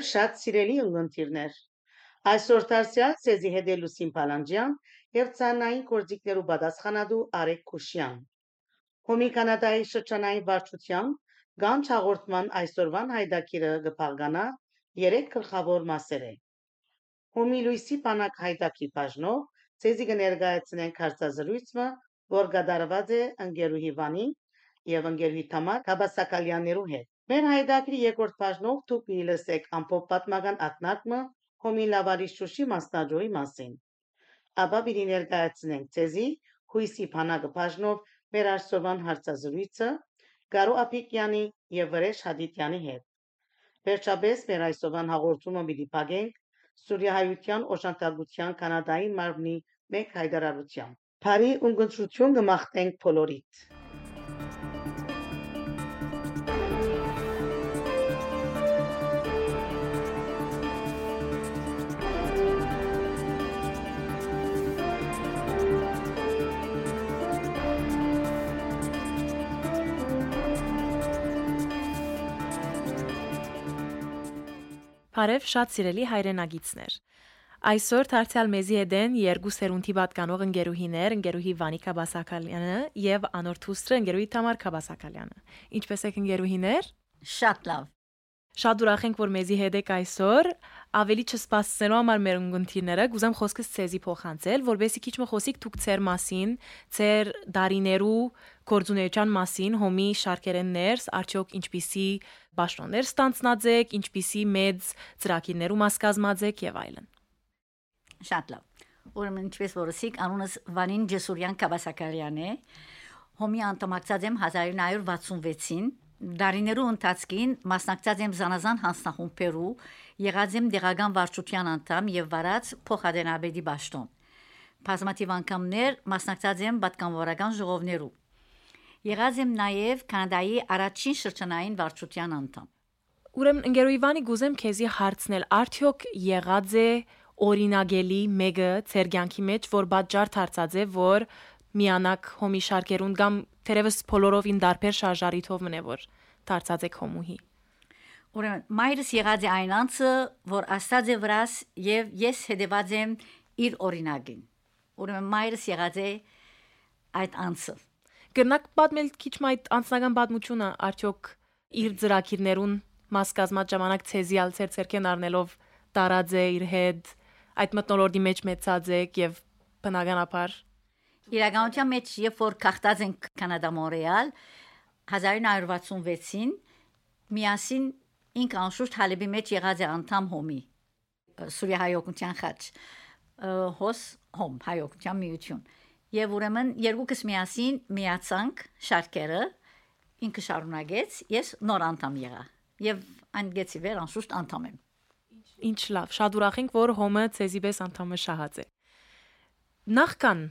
Բարև շատ սիրելի ունգընտիրներ։ Այսօր դարձյալ ցեզի հետ է Լուսին Պալանջյան եւ ցանային կորձիկներու պատասխանատու Արեկ Քուշյան։ Հոմի կանադայի շրջանային վարչության Գանչ հաղորդման այսօրվան հայդակիրը կփաղկանա երեք գլխավոր մասեր է։ Հոմի Լուիսի բանակ հայդակի բաժնով ցեզի կներկայացնենք հարցազրույցը, որ կատարված է ընկերուհի Վանի եւ ընկերուհի Թամար Կաբասակալյաններու հետ։ Մեր հայդակրի երկրորդ բաժնով դուք միլսեք ամփոփ պատմական ակնարկը հոմի լավարի շուշի մասնաճյուղի մասին։ Ապա պիտի ներկայացնենք ցեզի հույսի բանակը բաժնով մեր արսովան հարցազրույցը Գարո Ափիկյանի եւ Վրեժ Հադիտյանի հետ։ Վերջապես մեր այսօրվան հաղորդումը պիտի փակենք Սուրիայության օժանդակության կանադայի մարմնի մեկ հայտարարությամբ։ Փարի ունգընտրություն կմաղթենք բոլորիդ։ Բարև շատ սիրելի հայրենագիտներ։ Այսօր դարձյալ մեզի հետ են երկու սերունդի պատկանող ընկերուհիներ, ընկերուհի Վանիկա Բասակալյանը եւ անոր թուստրը ընկերուհի Թամար Քաբասակալյանը։ Ինչպե՞ս եք ընկերուհիներ։ Շատ լավ։ Շատ ուրախ ենք, որ մեզի հետ եք այսօր։ Ավելի չսպասելու համար մեր ունգընտիրները գուզեմ խոսքս ցեզի փոխանցել, որովհետեւ քիչ մխոսիկ դուք ծեր մասին, ծեր դարիներու գործունեության մասին, հոմի շարքերեն ներս, արդյոք ինչպիսի բաշխոններ ստանցնած եք, ինչպիսի մեծ ծրագիրներու մաս կազմած եք եւ այլն։ Շատ լավ։ Ուրեմն ինչպես որսիկ անունս Վանին Ջեսուրյան Կաբասակալյան է։ Հոմի անդամակցած եմ 1966-ին Դարիներու ընթացքին մասնակցած եմ զանազան հանձնախումբերու, եղած եմ դեղական վարչության անդամ եւ վարած փոխադենաբեդի ճաշտոն։ Բազմաթիվ անգամներ մասնակցած եմ պատկանվորական ժողովներու։ Եղած եմ նաև Կանադայի առաջին շրջանային վարչության անդամ։ Ուրեմն ընկերոյ Իվանի գուզեմ քեզի հարցնել, արդյոք եղած է օրինագելի մեկը ծեր կյանքի մեջ, որ բաճար դարձած է, որ միանակ հոմի շարքերուն կամ թերևս բոլորովին դարբեր շարժարիթով մնե որ դարձած է հոմուհի։ Ուրեմն մայրս եղած է այն անձը, որ աստած է վրաս եւ ես հետեված եմ իր օրինագին։ Ուրեմն մայրս եղած է այդ անձը Գնաք պատմել քիչ այդ անձնական պատմությունը արդյոք իր ծրագիրներուն մաս կազմած ժամանակ ցեզիալ ծեր ցերքեն առնելով տարած է իր հետ այդ մտնոլորտի մեջ մեծած եք եւ բնականաբար Իրականության մեջ երբ որ կախտած ենք Կանադա Մոնրեալ 1966-ին միասին ինք անշուշտ հալեբի մեջ եղած է անդամ հոմի Սուրիա հայօգնության խաչ հոս հոմ հայօգնության միություն Եվ ուրեմն երկուքս միասին միացանք շարքերը ինքը շարունակեց ես նոր անդամ եղա եւ անգեցի վեր անշուշտ անդամ եմ Ինչ լավ շատ ուրախ ենք որ հոմը ցեզի պես անդամը շահած է Նախքան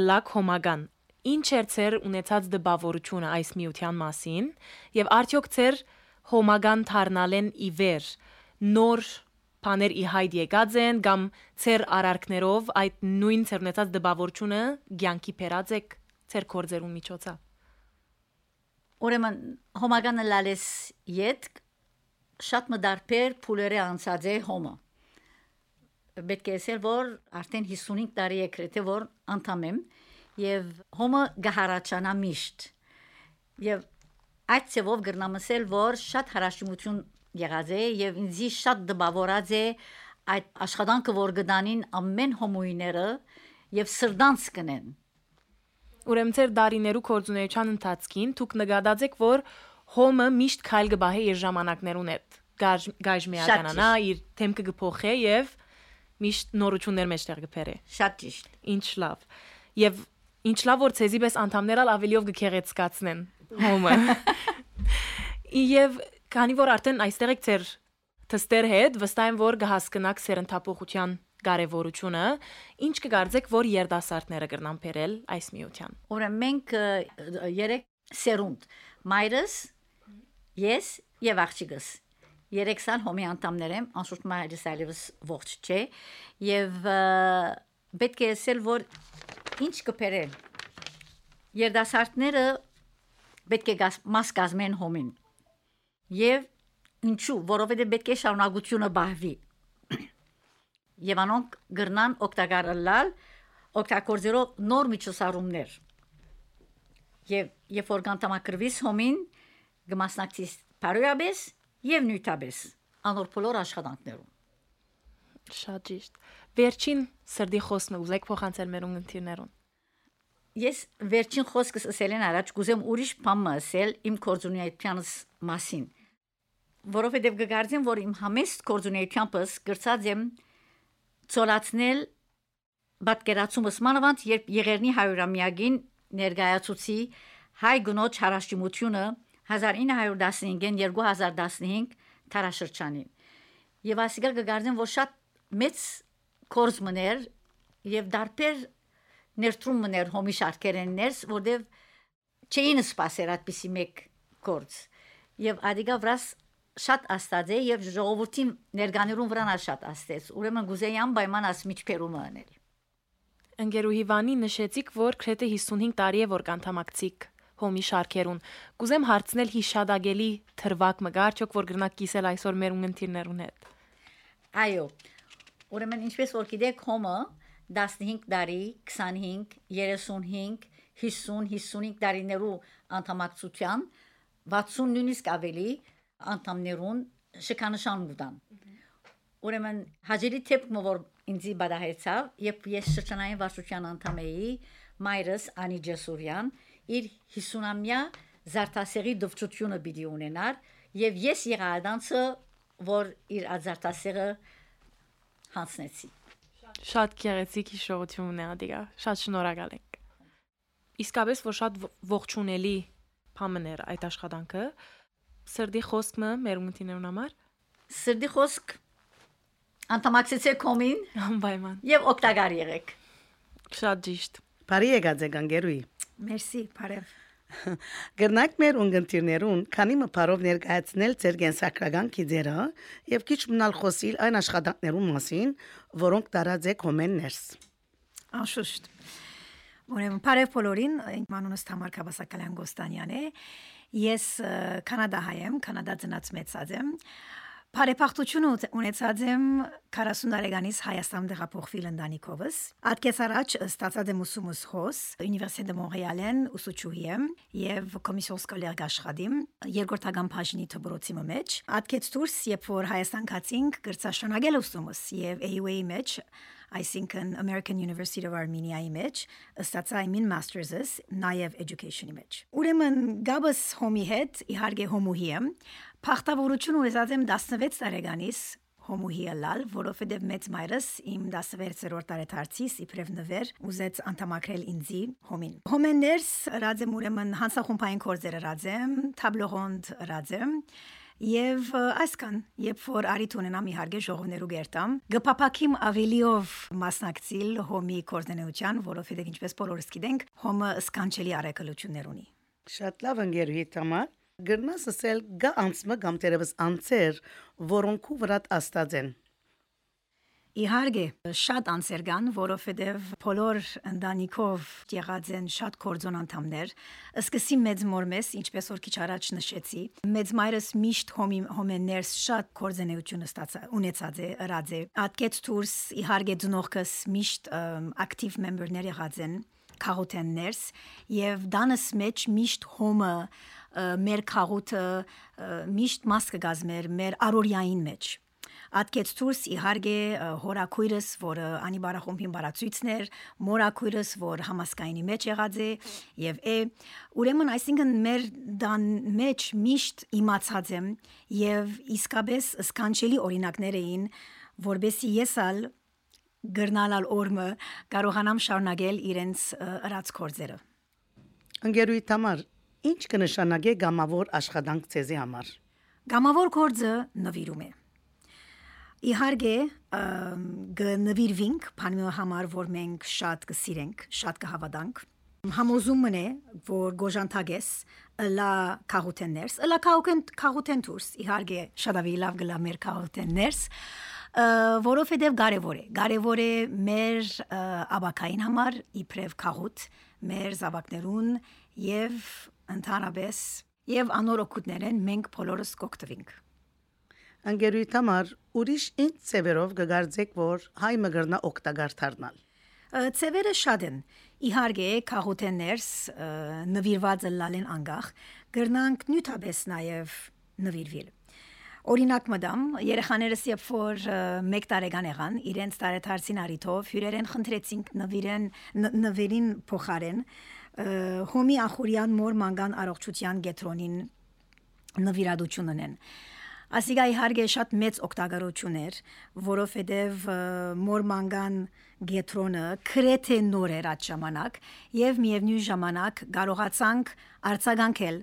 լակ հոմագան ինչ էր ցեր ունեցած դպավորությունը այս միության մասին եւ արդյոք ցեր հոմագան դառնալեն ի վեր նոր բաներ ի հայտ եկած են կամ ծեր արարքներով այդ նույն ծերնեցած դպավորությունը ցանկի փերած եք ծեր կորձերու միջոցա Ուրեմն հոմագանը լալես յետ շատ մդարբեր փուլերը անցած է հոմը պետք է ասել որ արդեն 55 տարի է գրեթե որ անդամ եմ եւ հոմը գահարաչանա միշտ եւ այդ ծևով գրնամսել որ շատ հարաշիմություն եղած է եւ ինձի շատ դպավորած է այդ աշխատանքը որ գտանին ամեն հոմոիները եւ սրդանց կնեն Ուրեմն ծեր դարիներու կորձունեության ընթացքին դուք նկատած եք որ հոմը միշտ քայլ գբահե իր ժամանակներուն հետ գայժ միականանա իր թեմքը գփոխե եւ միշտ նորություններ մեջտեղ գբերե Շատ ճիշտ Ինչ լավ եւ ինչ լավ որ ցեզի պես անդամներալ ավելիով գքեղեցկացնեն հոմը Եվ Քանի որ արդեն այստեղ եք ձեր թստեր հետ, վստահ եմ որ կհասկնաք սերընթափողության կարևորությունը, ինչ կգարձեք, որ երդասարտները կրնան բերել այս միության։ Ուրեմն մենք երեք սերունդ մայրս, ես եւ աղջիկս երեք սալ հոմի անդամներ եմ, անշուշտ մայրս այլևս ողջ չէ, եւ պետք է ասել, որ ինչ կփերել։ Երդասարտները պետք է մաս կազմեն հոմին Եվ Ինչու, որովհետև պետք է շարունակությունը բահվի։ Եվ անոնք գրնան օգտակարել օգտագործելով նոր միջոցառումներ։ Եվ երբ որ կանտամակրվիս հոմին գմասնակցի բարոյաբես եւ նյութաբես անոր բոլոր աշխատանքներում։ Շատ ճիշտ։ Վերջին սրդի խոսքը ուզեք փոխանցել մեր ունգընտիրներուն։ Ես վերջին խոսքս ասել են առաջ կուզեմ ուրիշ բան ասել իմ կորձունիայությանս մասին որովհետև գկարձեմ որ իմ համեստ կորձունիայությանս գրծած եմ ծորացնել բատկերացումս մանավանդ երբ եղերնի հայրամյակին ներկայացուցի հայ գնոջ հարաշտիմությունը 1915-ին 2015 տարաշրջանին։ Եվ ասիգար գարդին որ շատ մեծ կորզ մներ եւ դարբեր ներդրում մներ հոմի շարքերեններս, որտեւ չէին սпасեր այդպիսի մեկ կորց։ Եվ ադիգա վրաս շատ աստած է եւ ժողովրդի ներկաներուն վրան շատ աստեց։ Ուրեմն գուզեյան պայման աս միջբերումը անել։ Ընկերուհի Վանի նշեցիք, որ գրեթե 55 տարի է որ կանթամակցիկ հոմի շարքերուն։ Կուզեմ հարցնել հիշադագելի թրվակ մգար, չոք որ գրնակ կիսել այսօր մեր ունգընտիրներուն հետ։ Այո։ Ուրեմն ինչպես որ գիտեք, հոմը 15 տարի, 25, 35, 50, 55 տարիներու անդամակցության 60 նույնիսկ ավելի անդամներուն շքանշան ուտան։ Ուրեմն հաջելի թեփքը որ ինձի բադահեցավ, երբ ես շրջանային վարչության անդամ էի, մայրս Անի Ջեսուրյան իր 50-ամյա զարտասերի դվչությունը պիտի ունենար եւ ես եղադանցը որ իր ազարտասերը հանցնեցի Շատ գեղեցիկ հիշողություն է ադիգա։ Շատ շնորհակալ ենք։ Իսկապես որ շատ ողջունելի փամներ այդ աշխատանքը սրդի խոսքը մեր ունտիներուն համար սրդի խոսք Անտամակցեցեք կոմին անպայման եւ օգտակար եղեք։ Շատ ճիշտ։ Բարի եկած եք անգերուի։ Մերսի, բարև։ Գրնակ մեր ունգընտիրներուն քանի մփարով ներկայացնել ձեր գենսակրական գիծերը եւ քիչ մնալ խոսիլ այն աշխատանքներուն մասին, որոնք տարած եք հոմեններս։ Անշուշտ։ Ուրեմն բարև բոլորին, իմ անունս Թամար Կաբասակալյան Գոստանյան է։ Ես կանադահայ եմ, կանադա ծնած մեծած եմ։ Բարեփոխություն ունեցած եմ 40 տարեկանից Հայաստան դեղափոխվել ընտանիքովս։ Ատկես առաջ ստացած եմ ուսումս Université de Montréal-ին ուսուցչուհի եմ եւ կոմիսիոն սկոլեր աշխատիմ երկրորդական բաժնի դպրոցի մեջ։ Ատկեց դուրս երբ որ Հայաստան կացինք գրծաշնորհել ուսումս եւ AUA-ի մեջ այսինքն American University of Armenia-ի մեջ ստացա իմ master's-ս նաև education-ի մեջ։ Ուրեմն գաբս հոմի հետ իհարկե հոմուհի եմ, Փախտավորություն ունեցած եմ 16 տարեկանից հոմուհիալալ, որովհետև մեծ մայրս իմ 16-րդ տարեթարցիս իբրև նվեր ուզեց անդամակրել ինձի հոմին։ Հոմեններս ռաձեմ ուրեմն հանցախումբային կորձերը ռաձեմ, թաբլողոնդ ռաձեմ Եվ այսքան, երբ որ արիտ ունենամ իհարկե ժողովներու գերտամ, գփապակիմ ավելիով մասնակցիլ հոմի կորձենեության, որովհետև ինչպես բոլորս գիտենք, հոմը սկանչելի արեկալություններ ունի։ Շատ լավ ընկերուհի Թամար գրնաս ասել գա անցմը կամ դերևս անցեր, որոնք ու վրատ աստած են։ Իհարկե, շատ անցեր կան, որովհետև բոլոր ընտանիքով եղած են շատ կորձոն անդամներ։ Սկսի մեծ մորմես, ինչպես որ քիչ առաջ նշեցի, մեծ մայրս միշտ հոմի հոմեներս շատ կորձենեություն ստացա ունեցած է, ըրած է։ Ատկեց դուրս իհարկե ծնողքս միշտ ակտիվ մեմբերներ եղած են քաղութեններս եւ դանս մեջ միշտ հոմը մեր խաղութը միշտ մաս կգազմեր մեր արորիային մեջ Ատկեց դուրս իհարկե հորակույրս, որը անի բարախումբին բարացույցներ, մորակույրս, որ համասկայինի մեջ եղած է եւ է ուրեմն այսինքն մեր դան մեջ միշտ իմացած եմ եւ իսկապես սկանչելի օրինակներ էին, որբեսի եսալ գրնալալ օրմը կարողանամ շարունակել իրենց ըրած կորձերը։ Անգերուի համար Ինչ կնշանակե գամավոր աշխատանք ցեզի համար։ Գամավոր կորձը նվիրում է։ Իհարկե, գնվիրվինք, բանը համար, որ մենք շատ կսիրենք, շատ կհավատանք։ Համոզումն է, որ գոժանտագես լա կահուտեններս, լա կահուտեն դուրս, իհարկե շատ ավելի լավ գլա մեր կահուտեններս, որովհետև կարևոր է։ Կարևոր է մեր աբակային համար իբրև կահուտ, մեր զավակներուն եւ ընդհանրապես եւ անորոքուտներեն մենք բոլորս կօգտվենք։ Անգերույթ համար ուրիշ ինչ ծևերով կգարձեք, որ հայ մգրնա օկտագար դառնալ։ Ծևերը շատ են։ Իհարկե, քաղուտեներս նվիրված լալեն անգախ, գրնանք նյութաբես նաև նվիրվիլ։ Օրինակ մդամ, երեխաներս երբ որ 1 տարեկան եղան, իրենց տարեթարցին արիթով հյուրերեն խնդրեցինք նվիրեն նվերին փոխարեն հոմի ախուրյան մոր մանգան առողջության գետրոնին նվիրատություն ունեն։ Ասիգա իհարկե շատ մեծ օգտակարություն էր, որովհետև մոր մանգան գետրոնը քրեթե նոր էր այդ ժամանակ եւ միևնույն ժամանակ կարողացանք արձագանքել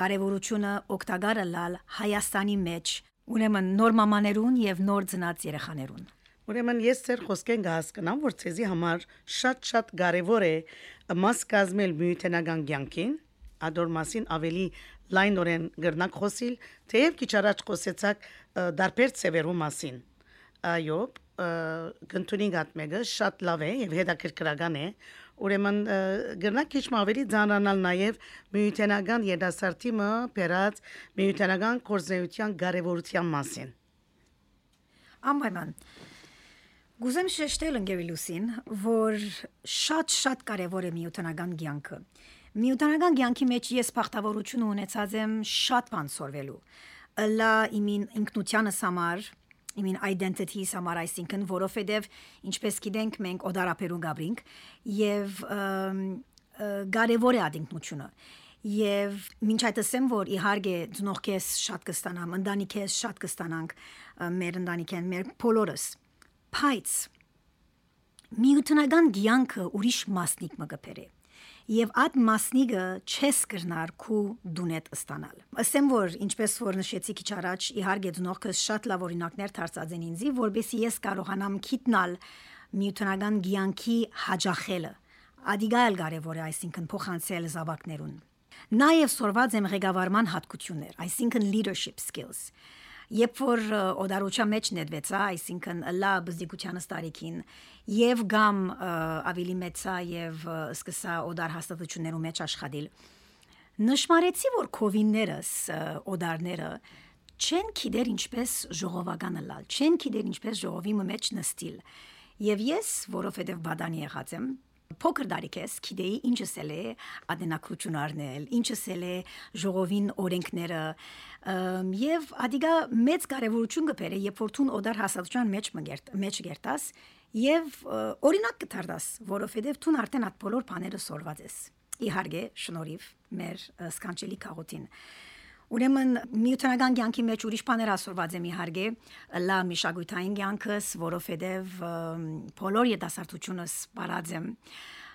կարևորությունը օգտակարը լալ Հայաստանի մեջ ուրեմն նոր մամաներուն եւ նոր ծնած երեխաներուն Ուրեմն ես ձեր խոսքեն կհասկանամ, որ ցեզի համար շատ-շատ կարևոր է մաս կազմել միութենական կյանքին, ադոր մասին ավելի լայնորեն գրնակ խոսիլ, թեև քիչ առաջ խոսեցակ դարբեր ծևերու մասին։ Այո, գտնունի գատ մեկը շատ լավ է եւ հետաքրքրական է, Ուրեմն գրնակ քիչ ավելի ցանրանալ նաև միութենական երդասարտիմը բերած միութենական կորզեության կարևորության մասին։ Անպայման Գուզեմ շեշտել ընկերուլուսին, որ շատ-շատ կարևոր է միութենական կյանքը։ Միութենական կյանքի մեջ ես բախտավորություն ունեցած եմ շատ բան սորվելու։ Լա իմին ինքնությանս համար, իմին identity-իս համար, այսինքն, որովհետև ինչպես գիտենք, մենք օդարապերու գաբրինք եւ կարևոր է ադինքնությունը եւ մինչ այդ ասեմ որ իհարկե ծնողքես շատ կստանամ ընտանիքես շատ կստանանք մեր ընտանիքեն մեր բոլորս բայց միութնական ցանկը ուրիշ մասնիկ մը գբերե եւ այդ մասնիկը չես կրնար քու դունետ ստանալ։ Ասեմ որ ինչպես որ նշեցի քիչ առաջ, իհարկե դնողքս շատ լավ օրինակներ դարձած են ինձի, որբեսի ես կարողանամ քիտնալ միութնական ցանկի հաջախելը։ Ադիգայել կարևոր է, այսինքն փոխանցել զավակներուն։ Նաև սորված եմ ղեկավարման հատկություններ, այսինքն leadership skills երբ որ օդարոչա մեջ ներդվեցա, այսինքն լա բզդիկությանս տարիքին, եւ գամ ավելի մեծա եւ սկսա օդար հաստատություններու մեջ աշխատել, նշмарեցի, որ կովիններս օդարները չեն գիտեր ինչպես ժողովականը լալ, չեն գիտեր ինչպես ժողովի մեջ նստիլ։ Եվ ես, որովհետև բադանի եղած եմ, փոքր դարիքես գիտեի ինչս էլ է ադենակրություն առնել, ինչս էլ է ժողովին օրենքները եւ ադիգա մեծ կարեւորություն կբերե երբ որ ցուն օդար հասարակության մեջ մգերտ մեջ գերտաս եւ օրինակ կդարձ, որովհետեւ ցուն արդեն այդ բոլոր բաները սորված ես։ Իհարկե, շնորհիվ մեր սկանչելի քաղաքին Ուրեմն միութանական կյանքի մեջ ուրիշ բաներ ասորված եմ իհարկե. լա միշագույթային կյանքս, որովհետև բոլոր երիտասարդությունս բարած եմ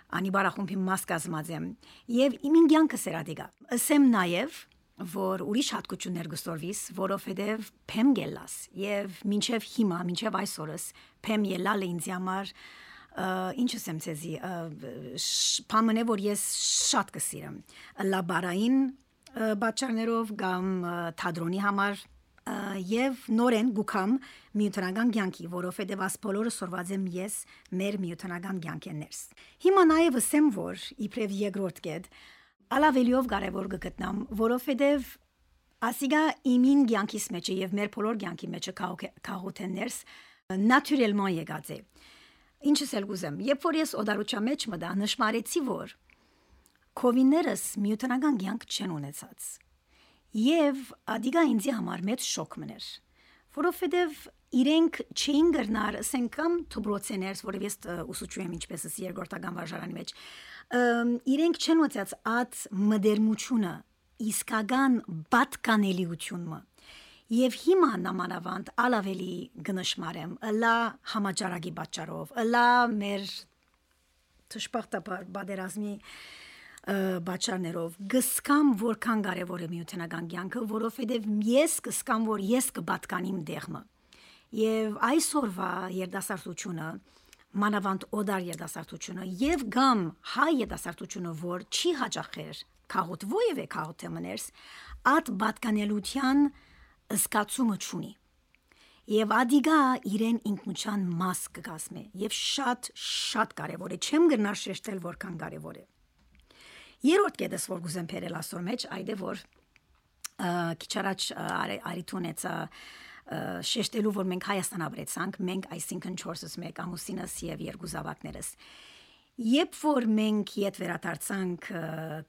անի բարախումբի մաս կազմած եմ եւ իմ կյանքը սերադիգա ասեմ նաեւ որ ուրիշ հատկություններ գստորվիս, որովհետև փեմ գելաս եւ մինչեւ հիմա, մինչեւ այսօրս փեմ ելալ ինձ համար ինչս եմ ցեզի պամնե որ ես շատ կսիրեմ. Լաբարային բաճարներով կամ թատրոնի համար եւ նորեն գուքամ միութնական ցանկի, որովհետեւ ասփոլորը սորված եմ ես մեր միութնական ցանկեններս։ Հիմա նաեւ ասեմ, որ իբրև երկրորդ կետ ալավելիով կարևոր գտնամ, որովհետեւ ասիգա իմին ցանկիս մեջ եւ մեր բոլոր ցանկի մեջ քաղաքություններս նատյուրելման եկած է։ Ինչս էլ գուզեմ, երբ որ ես օդարուչա մեջ մտա, նշмарեցի որ Քովիներս միութանական ցանկ չեն ունեցած։ Եվ ադիգա ինձի համար մեծ շոկ մներ, որովհետև իրենք չէին գրնար, ասենք կամ թուբրոցեներս, որով ես ուսուցում եմ ինչպես էս երկրորդական վարժարանի մեջ, իրենք չեն ունեցած այդ մդերմությունը, իսկական բատկանելիությունը։ Եվ հիմա նամանավանդ ալավելի գնշмарեմ, լա համաճարակի պատճառով, լա մեր թշպախտաբար բادرազմի բաճարներով գսկամ որքան կարևոր է միութենական կյանքը, որովհետև ես գսկամ, որ ես կբատկանիմ դեղմը։ Եվ այսօրվա երդասարտությունը մանավանդ օդար երդասարտությունը եւ գամ հայ երդասարտությունը որ չի հաջախեր քաղուտ ովևէ քաղուտեմներս at բատկանելության զգացումը չունի եւ ադիգա իրեն ինքնության մաս կգազմե եւ շատ շատ կարեւոր է չեմ գնար շեշտել որքան կարեւոր է Երրորդ կետս որ գուզեմ փերել ասոր մեջ, այդ է որ քիչ առաջ արիթունեցա շեշտելու որ մենք Հայաստան ապրեցանք, մենք այսինքն 4-ից 1 ամուսինս եւ երկու զավակներս։ Երբ որ մենք իդ վերադարձանք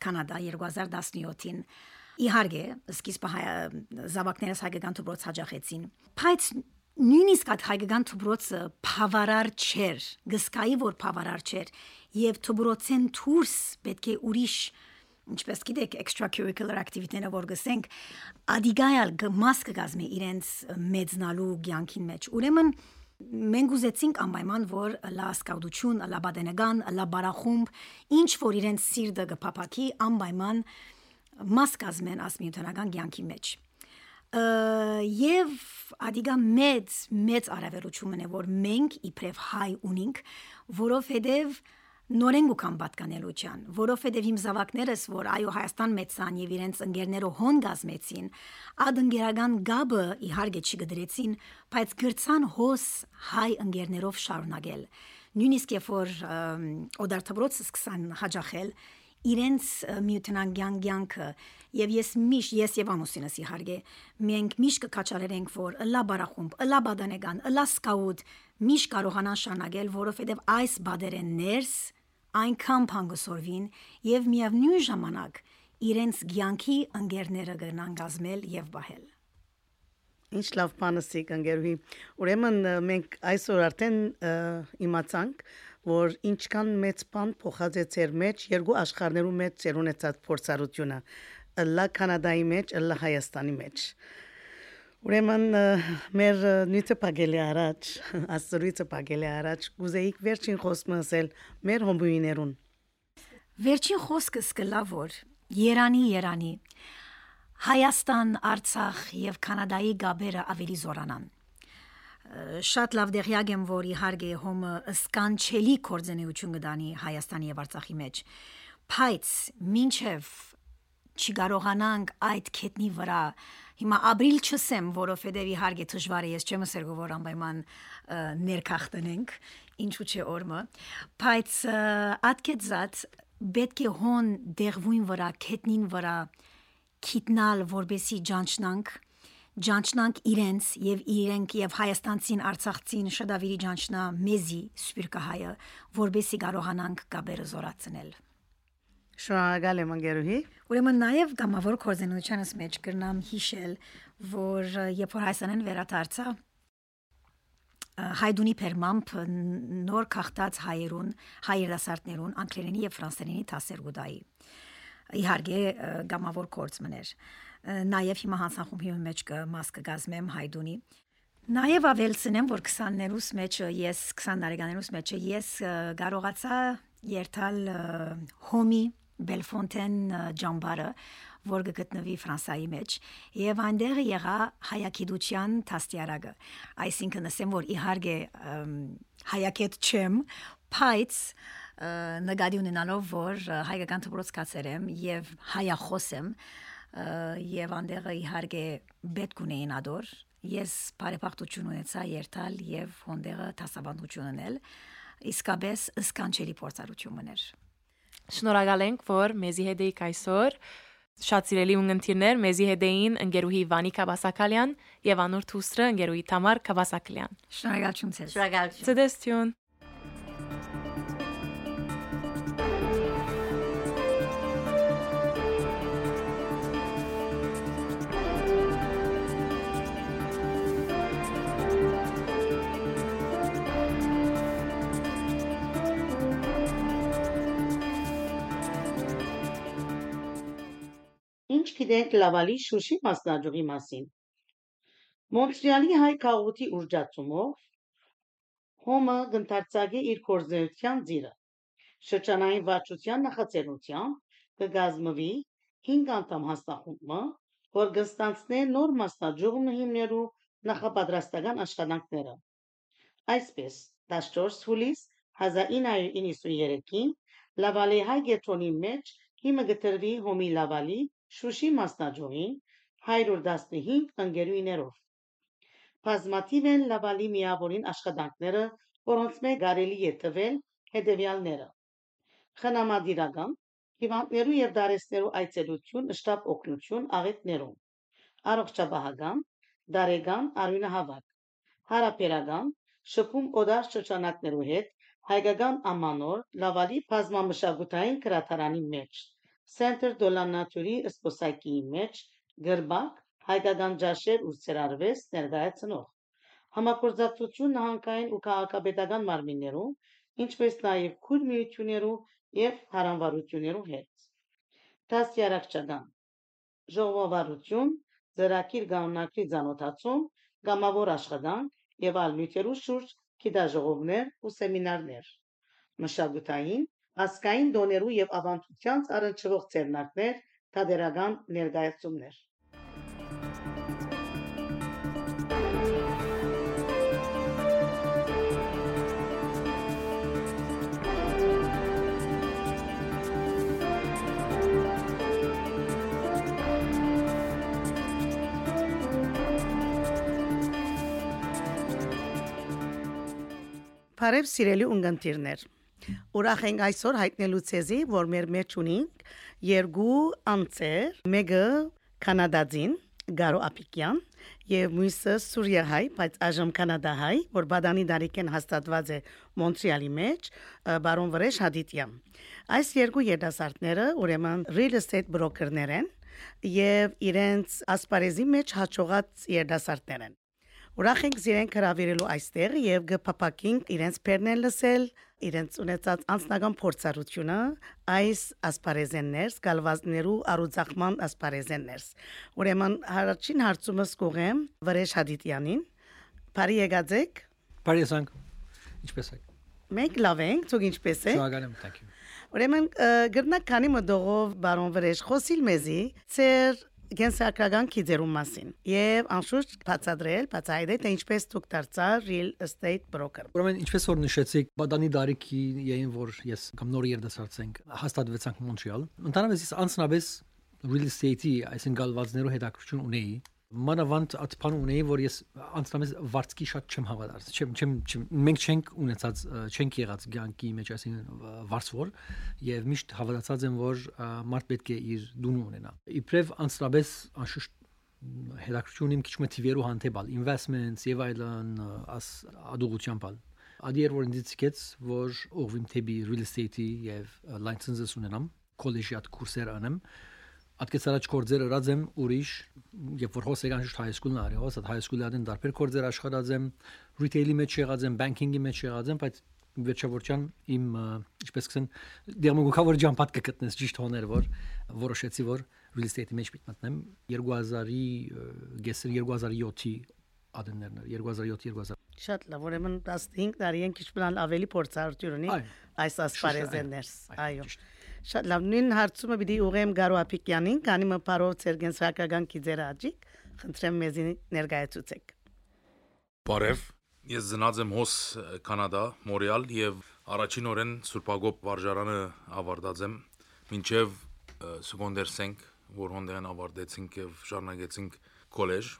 Կանադա 2017-ին, իհարկե, սկիզբը զավակներս հայկական դպրոց հաջախեցին, բայց նույնիսկ այդ հայկական դպրոցը բավարար չէր, գսկայի որ բավարար չէր եւ դպրոցեն դուրս պետք է ուրիշ ինչպես գիտեք extracurricular activity-ները որ գսենք ադիգայալ մաս կգազմի իրենց մեծնալու ցանկին մեջ ուրեմն մենք ուզեցինք անպայման որ լա սկաուտություն, լա բադենեգան, լա բարախումբ, ինչ որ իրենց սիրտը կփապակի անպայման մաս կազմեն ասմիութանական ցանկի մեջ եւ ադիգա մեծ մեծ արավերություն է որ մենք իբրև հայ ունենք որովհետեւ նորեն գուքան պատկանելուչան, որովհետև իմ զավակներս, որ այո Հայաստան մեծան եւ իրենց ընկերներով հոն գազմեցին, ад ընկերական գաբը իհարկե չգդրեցին, բայց գրցան հոս հայ ընկերներով շարունակել։ Նույնիսկ երբ որ օդարտաբրոցը սկսան հաջախել, իրենց միութնանգյան ցանկը եւ ես միշտ ես եւ ամուսինս իհարկե մենք միշտ կքաչարերենք որ լա բարախումբ, լա բադանեգան, լա սկաուտ միշտ կարողանան շանագել, որովհետեւ այս բադերեններս այնքան փանգսորվին եւ միևնույն ժամանակ իրենց ցանկի ընկերները կնան գազմել եւ բահել։ Ինչ լավ բանսիկ ընկերուհի։ Ուրեմն մենք այսօր արդեն իմացանք, որ ինչքան մեծ բան փոխած է ծեր մեջ երկու աշխարհներու մեջ ծերունեցած փորձառությունը լա Կանադայի մեջ, լա Հայաստանի մեջ։ Ուրեմն մեր նույնը պագելի առաջ, աստծույցը պագելի առաջ, գուզեիք վերջին խոսքը ասել մեր հոմբույներուն։ Վերջին խոսքը սկլա որ Երանի Երանի Հայաստան, Արցախ եւ Կանադայի գաբերը ավելի զորանան շատ լավ դեղյակ եմ որ իհարկե հոմը սկանչելի կորձենեություն կդանի Հայաստանի եւ Արցախի մեջ բայց ինչև չկարողանանք այդ կետնի վրա Հիմա ապրիլ չսեմ, որովհետև իհարկե դժվար է, ես չեմ ասել որ անպայման ներքախտնենք, ինչու՞ չէ օրմը, բայց ատկեցած պետք է հոն դեղվույն վրա, քետնին վրա քիտնալ, որբեսի ջանչնանք ջանչնանք իրենց եւ իրենք եւ հայաստանցին արցախցին շդավիրի ջանչնա մեզի սպիրկահայը որբեսի կարողանանք գաբերը զորացնել Շնորհակալ եմ ընկերուհի։ Ուրեմն նաև գամավոր կորզենությանս մեջ կրնամ հիշել, որ երբ որ Հայաստանեն վերադարձա հայդունի պերմամբ նոր քաղտած հայերուն, հայերասարտներուն, անգլերենի եւ ֆրանսերենի դասերգուդայի։ Իհարկե գամավոր կորց մներ։ Նաև հիմա հանցախումբի մեջ մաս կգազմեմ հայդունի Նաև ավելցնեմ, որ 20-ներուս մեջ ես 20 տարեկաներուս մեջ ես կարողացա երթալ հոմի Բելֆոնտեն ջամբարը, որ գտնվի Ֆրանսայի մեջ, եւ այնտեղ եղա հայագիտության տաստիարակը։ Այսինքն ասեմ, որ իհարկե հայագետ չեմ, բայց նկատի ունենալով, որ հայկական դպրոց կացեր եմ եւ հայախոս եմ, եւ այնտեղ իհարկե պետք ունեին ադոր ես բարեփոխություն ունեցա երթալ եւ հոնդեղը տասաբանդություն ունել իսկապես սկանչելի փորձառություն մներ Շնորհակալ ենք, որ մեզի հետ էիք այսօր։ Շատ սիրելի ունգընտիրներ, մեզի հետ էին ընկերուհի Վանիկա Բասակալյան եւ Անուր Թուսրը ընկերուհի Թամար Կավասակլյան։ Շնորհակալություն ձեզ։ Շնորհակալություն։ Ցտեսություն։ Ինչ գիտենք Լավալի Շուշի մասնաճյուղի մասին։ Մոնտրեալի հայ քաղաքի ուժջացումով Հոմը գնդարցագի իր կորզենության ձիրը։ Շրջանային վարչության նախաձեռնությամբ կգազմվի 5 անդամ հաստախումը, որ կստանցնե նոր մասնաճյուղն հիմներու նախապատրաստական աշխատանքները։ Այսպես 14 հուլիս 1993-ին Լավալի հայ գետրոնի մեջ հիմը գտրվի Հոմի Լավալի Շուշի մասնաճյուղին 115 ընկերուներով։ Բազմաթիվ են լավալի միավորին աշխատանքները, որոնց մեջ կարելի է տվել հետևյալները. խնամադիրական, հիվանդներու եւ դարեսներու այցելություն, շտապ օգնություն աղետներում, առողջապահական, դարեգան արյունահավաք, հարաբերական շփում օդար շրջանակներու հետ հայկական ամանոր լավալի բազմամշակութային գրադարանի մեջ, La Nature զբոսայգիի մեջ, գրբակ, հայկական ջաշեր ու ցերարվեստ ներկայացնող, համագործակցություն նահանգային ու քաղաքապետական մարմիններու, ինչպես նաև քույր միություններու եւ հարանվարություններու հետ։ Դասյարակչական ժողովարություն, ծրագիր կանոնակրի ցանոթացում, գամավոր աշխատանք եւ այլ նյութերու շուրջ գիտաժողովներ ու սեմինարներ։ Մշակութային, ասկային դոներու եւ ավանդության առնչվող ցերնակներ, թատերական ներկայացումներ։ Բարև սիրելի ունգընտիրներ։ Ուրախ ենք այսօր հայտնելու ցեզի, որ մեր մեջ ունենք երկու անձեր, մեկը կանադացին, Գարո Ապիկյան, եւ մյուսը Սուրիահայ, բայց այժմ կանադահայ, որ բադանի դարիքեն հաստատված է Մոնտրեալի մեջ, բարոն Վրեժ Հադիտյան։ Այս երկու երիտասարդները ուրեմն real estate broker-ներ են եւ իրենց ասպարեզի մեջ հաջողած երիտասարդներ են։ Ուրախ ենք իրենք հravirելու այստեղ եւ գփապակինք իրենց բերնեն լսել իրենց ունեցած անձնական փորձառությունը այս ասպարեզեններ, գալվազներու առուծախման ասպարեզեններ։ Ուրեմն հարցին հարցումս կողեմ Վրեժ Հադիտյանին։ Բարի եկածեք։ Բարի եսանք։ Ինչպես եք։ Մենք լավ ենք, ցույց ինչպես է։ Շնորհակալ եմ, thank you։ Ուրեմն գրնակ քանի մտողով բարոն Վրեժ խոսիլ մեզի, ծեր գենսակրական քիդերում մասին եւ անշուշտ բացադրել, բացահայտել թե ինչպես դուք դարձար real estate broker։ Ուրեմն ինչպես որ նշեցիք, բադանի դարիքի յեին որ ես կամ նոր երդասարցենք հաստատվեցանք Մոնտրեալ։ Ընդհանրապես ես անցնաբես real estate-ի այսին գալվածներով հետաքրություն ունեի մանավանդ ատփան ունեի որ ես անցնամես վարձկի շատ չեմ հավատար չեմ չեմ չեմ մենք չենք ունեցած չենք եղած ցանկի մեջ այսինքն վարձվոր եւ միշտ հավատացած եմ որ մարդ պետք է իր դունը ունենա իբրև անցնաբես անշուշտ հետաքրություն իմ քիչ մը թիվերու հանդեպալ investments եւ այլն աս ադուղությամբ ալ ադիեր որ ինձ ցկեց որ ուղվիմ թեբի real estate-ի եւ licenses ունենամ քոլեջի at կուրսեր անեմ Ատկեց առաջ կորձեր ըրած եմ ուրիշ, երբ որ հոս եկան շուտ high school-ն արի, հոս high school-ը դեն դարբեր կորձեր աշխատած եմ, retail-ի մեջ եղած եմ, banking-ի մեջ եղած եմ, բայց վերջավորչան իմ ինչպես կսեն դերմոգուկավոր ջամփատ կգտնես ճիշտ հոներ որ որոշեցի որ real estate-ի մեջ պիտի մտնեմ 2000-ի գեսր 2007-ի ադեններն 2007-2000 Շատ լավ, ուրեմն 15 տարի են քիչ բնալ ավելի փորձառություն ունի այս ասպարեզներս։ Այո։ Շատ լավ, նույն հարցումը պիտի ուղեմ Գարո Ափիկյանին, քանի մը parով ցերգենսական կիզեր աջիկ, խնդրեմ մեզի ներկայացուցեք։ Բարև, ես ծնած եմ հոս Կանադա, Մորեալ եւ առաջին օրեն Սուրբագոբ վարժարանը ավարտած եմ, մինչեւ սեկոնդերսենք, որ հոնդեն ավարտեցինք եւ շարունակեցինք քոլեջ։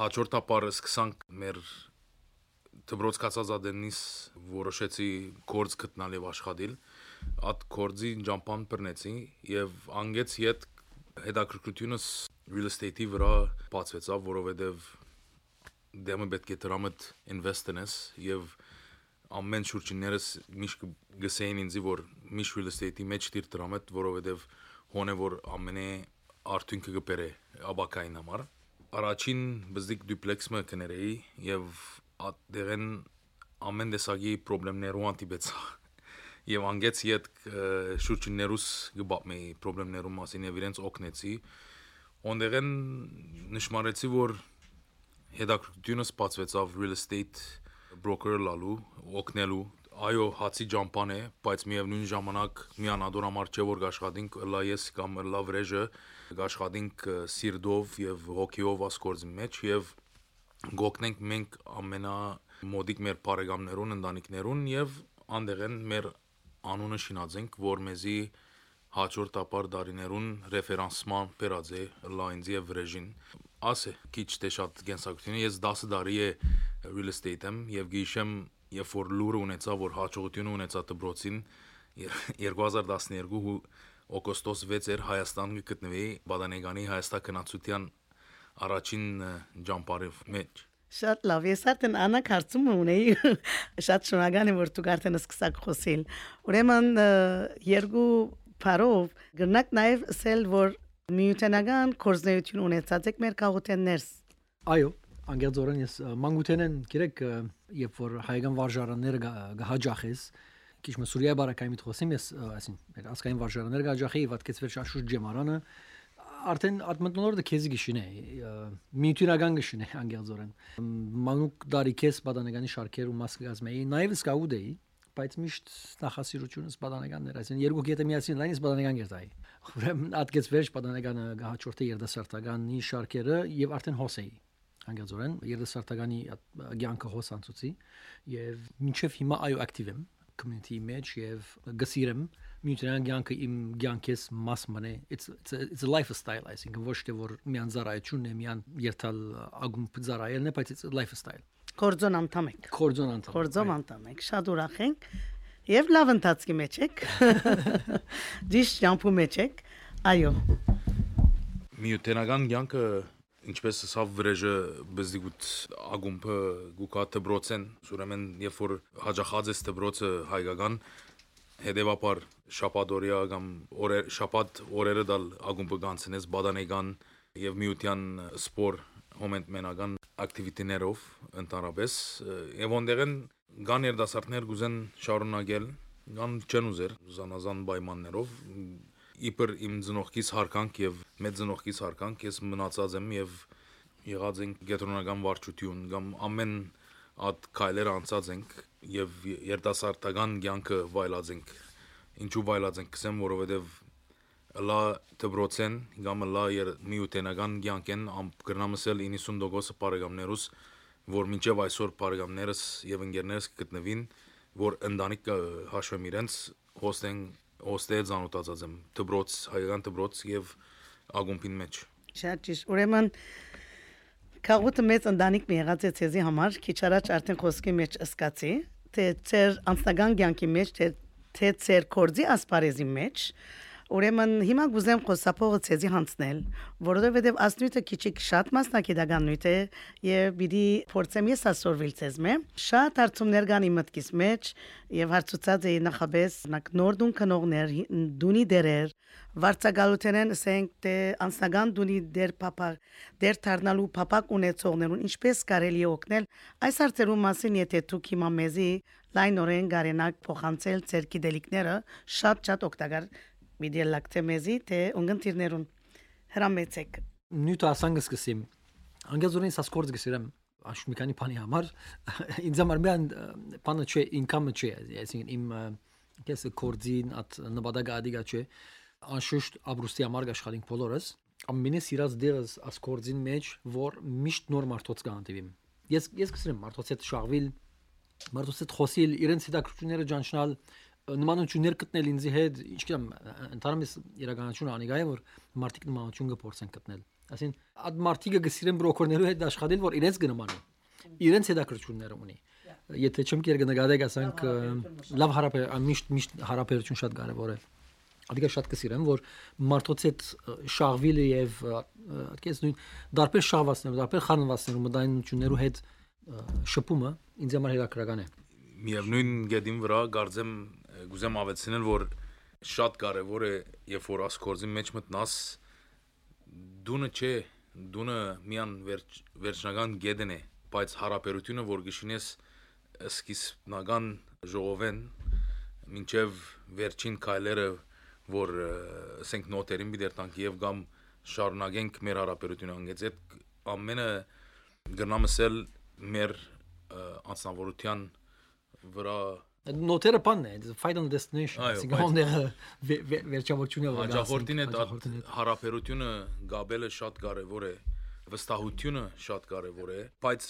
Հաջորդապարը սկսանք մեր դբրոց կացածադենից որոշեցի կորձ գտնալ եւ աշխատել at կորձի ջամփան բռնեցի եւ անգեց իդ հետաքրքրությունս real estate-ի վրա բացվեցավ, որովհետեւ դեմը պետք է դրամդ ինվեստենես եւ ամեն շուրջիներս միշտ գսեին ինձ որ միշտ real estate-ի մեջ դիր դրամդ, որովհետեւ հոնե որ ամենե արդյունքը կբերե աբակային համար առաջին բզդիկ դուպլեքսը կներեի եւ դերեն ամեն տեսակի խնդիրներով անտիպեցա եւ անգեց իդ շուրջիներուս գբամի խնդիրներու մասին եւ իրենց օգնեցի ոնդերեն նշмарեցի որ հետաքրքրությունը սպասվեցավ real estate broker լալու օգնելու այո հացի ջամփան է բայց միևնույն ժամանակ միանադոր համար չէ որ աշխատենք լա ես կամ լա վրեժը աշխատենք սիրդով եւ հոկիով ասկորձի մեջ եւ գոկնենք մենք ամենա մոդիկ մեր բարեկամներուն, ընտանիքներուն եւ անդեղեն մեր անունը շինածենք, որ մեզի հաջորդ ապար դարիներուն ռեֆերանսման բերած է լայնձի եւ վրեժին ասե քիչ թե շատ գենսակցությունը ես 10 տարի է real estate- եմ եւ գիշեմ երբ որ լուրը ունեցա որ հաջողություն ունեցա դբրոցին 2012 օգոստոս 6 էր Հայաստան գտնվի Բադանեգանի Հայաստան քնացության առաջին ճամփարով մեջ։ Շատ լավ, ես արդեն անակ հարցում ունեի։ Շատ շնորհակալ եմ, որ դուք արդեն սկսաք խոսել։ Ուրեմն երկու բարով գնաք նաև ասել, որ միութենական կորզնեություն ունեցած եք մեր քաղաքներս։ Այո, անգերձորեն ես ը, մանկութենեն գիրեք երբ որ հայկական վարժարանները գահաջախես քիչ մը Սուրիա բարակայի միտ խոսեմ ես այսին մեր ասկային վարժարանները գահաջախի եւ ատկեց վեր շաշուշ ջեմարանը արդեն ատմտնորը քեզի գիշինե միութիրական գիշինե անգերձորեն մանուկ դարիքես բադանեկանի շարքեր ու մաս գազմեի նաեւ սկաուդեի բայց միշտ նախասիրությունս բադանեկաններ այսին երկու գետը միասին լայնից բադանեկան գերտայի ուրեմն ատկեց վերջ բադանեկանը գահաճորտի երդասարտականի շարքերը եւ արդեն հոսեի անգերձորեն երդասարտականի ցանկը հոսանցուցի եւ մինչեւ հիմա այո ակտիվ եմ community image եւ գսիրեմ միության ցանկը իմ ցանկես մաս մնե. It's it's a, it's a lifestyle i think ոչ թե որ միան զարայությունն է միան երթալ ագում զարայելն է բայց it's a lifestyle Կորձոն անդամ եք։ կորձոն անդամ Կորձոն անդամ եք։ Շատ ուրախ ենք։ Եվ լավ ընթացքի մեջ եք։ Ճիշտ ճամփու մեջ եք։ Այո։ Միութենական ցանկը ինչպես սավ վրեժը բզդիգուտ ագումբը գուկա դբրոցեն ուրեմն երբ որ հաջախած է դբրոցը հայկական հետևաբար շապադորիա կամ օրեր շապատ օրերը դալ ագումբը գանցնես բադանեգան եւ միության սպոր հոմենտ մենական ակտիվիտիներով ընդհանրապես եւ ոնդերեն գան երդասարտներ գուզեն շարունակել գան չեն ուզեր զանազան պայմաններով իբր իմ ծնողքից հարկանք եւ մեծ ծնողքից հարկանք ես մնացած եմ եւ եղած ենք գետրոնական վարչություն կամ ամեն այդ քայլերը անցած ենք եւ երդասարտական ցանկը վայելած ենք ինչու վայելած ենք գսեմ որովհետեւ լա դբրոցեն կամ լա եր միութենական ցանկեն գրնամսել 90% բարեկամներուս որ մինչև այսօր բարեկամներս եւ ընկերներս կգտնվին որ ընտանիք հաշվեմ իրենց հոստեն ոստե ցանոթացած եմ դբրոց հայկական դբրոց եւ ագումբին մեջ Շատ ճիշտ։ Ուրեմն Քաղուտը մեծ ընտանիք մի եղած է ցեզի համար, քիչ առաջ արդեն խոսքի մեջ ըսկացի, թե ծեր անձնական կյանքի մեջ, թե թե ծեր կորձի ասպարեզի մեջ, Ուրեմն հիմա գուզեմ խոսափողը ցեզի հանցնել, որովհետև ասնույթը քիչիկ շատ մասնակիտական նույթ է եւ պիտի փորձեմ ես ասորվել ցեզ մե։ Շատ հարցումներ կան իմ մտքիս մեջ եւ հարցուցած էի նախաբես նորդուն կնողներ դունի դերեր վարցակալութենեն ասենք թե անձնական դունի դեր փապակ դեր դառնալու փապակ ունեցողներուն ինչպես կարելի է օգնել այս հարցերու մասին եթե դուք հիմա մեզի լայնորեն գարենակ փոխանցել ձեր գիտելիքները շատ շատ օգտակար միդիալակտե մեզի թե ունգընտիրներուն հրամեցեք նյութ ասանգս գսիմ անգազորին սասկորձ գսիրեմ աշ մի քանի բանի համար ինձ համար միան բանը չէ ինքամը չէ այսինքն իմ կեսը կորձին at նպատակը ադիգա չէ անշուշտ ապրուստի համար աշխատենք բոլորս ամենը սիրած դերս ասկորձին մեջ որ միշտ նոր մարդոց կանտիվիմ ես ես գսրեմ մարդոց հետ շաղվել մարդոց հետ խոսիլ իրենց հետաքրությունները ճանչնալ նմանություններ գտնել ինձի հետ, ինչ գիտեմ, ընդհանրապես իրականությունը անիգա է, որ մարդիկ նմանություն կփորձեն գտնել։ Այսին այդ մարդիկը գսիրեն բրոկորներու հետ աշխատել, որ իրենց գնմանեն։ Իրենց հետաքրությունները ունի։ Եթե չեմ կեր կնկատեք, ասենք լավ հարաբեր, միշտ միշտ հարաբերություն շատ կարևոր է։ Ադիգա շատ կսիրեմ, որ մարդոց հետ շաղվիլը եւ այդպես նույն դարբեր շաղվածներով, դարբեր խանվածներով մտայնություններու հետ շփումը ինձ համար հետաքրական է։ Միևնույն գեդին վրա գարձեմ գուզեմ ավելցնել, որ շատ կարևոր է, երբ որ ասկորձի մեջ մտնաս, դունը չէ, դունը միան վերջ, վերջնական գեդն է, բայց հարաբերությունը, որ գշինես սկիզբնական ժողովեն, մինչև վերջին քայլերը, որ ասենք նոտերին բիդերտանք եւ կամ շարունակենք մեր հարաբերությունը անգեց այդ ամենը գնամսել մեր անձնավորության վրա նոտերը բանն է final destination այսինքն հոնդերը վերջավորությունը հաջախորդին է հարաբերությունը գաբելը շատ կարևոր է վստահությունը շատ կարևոր է բայց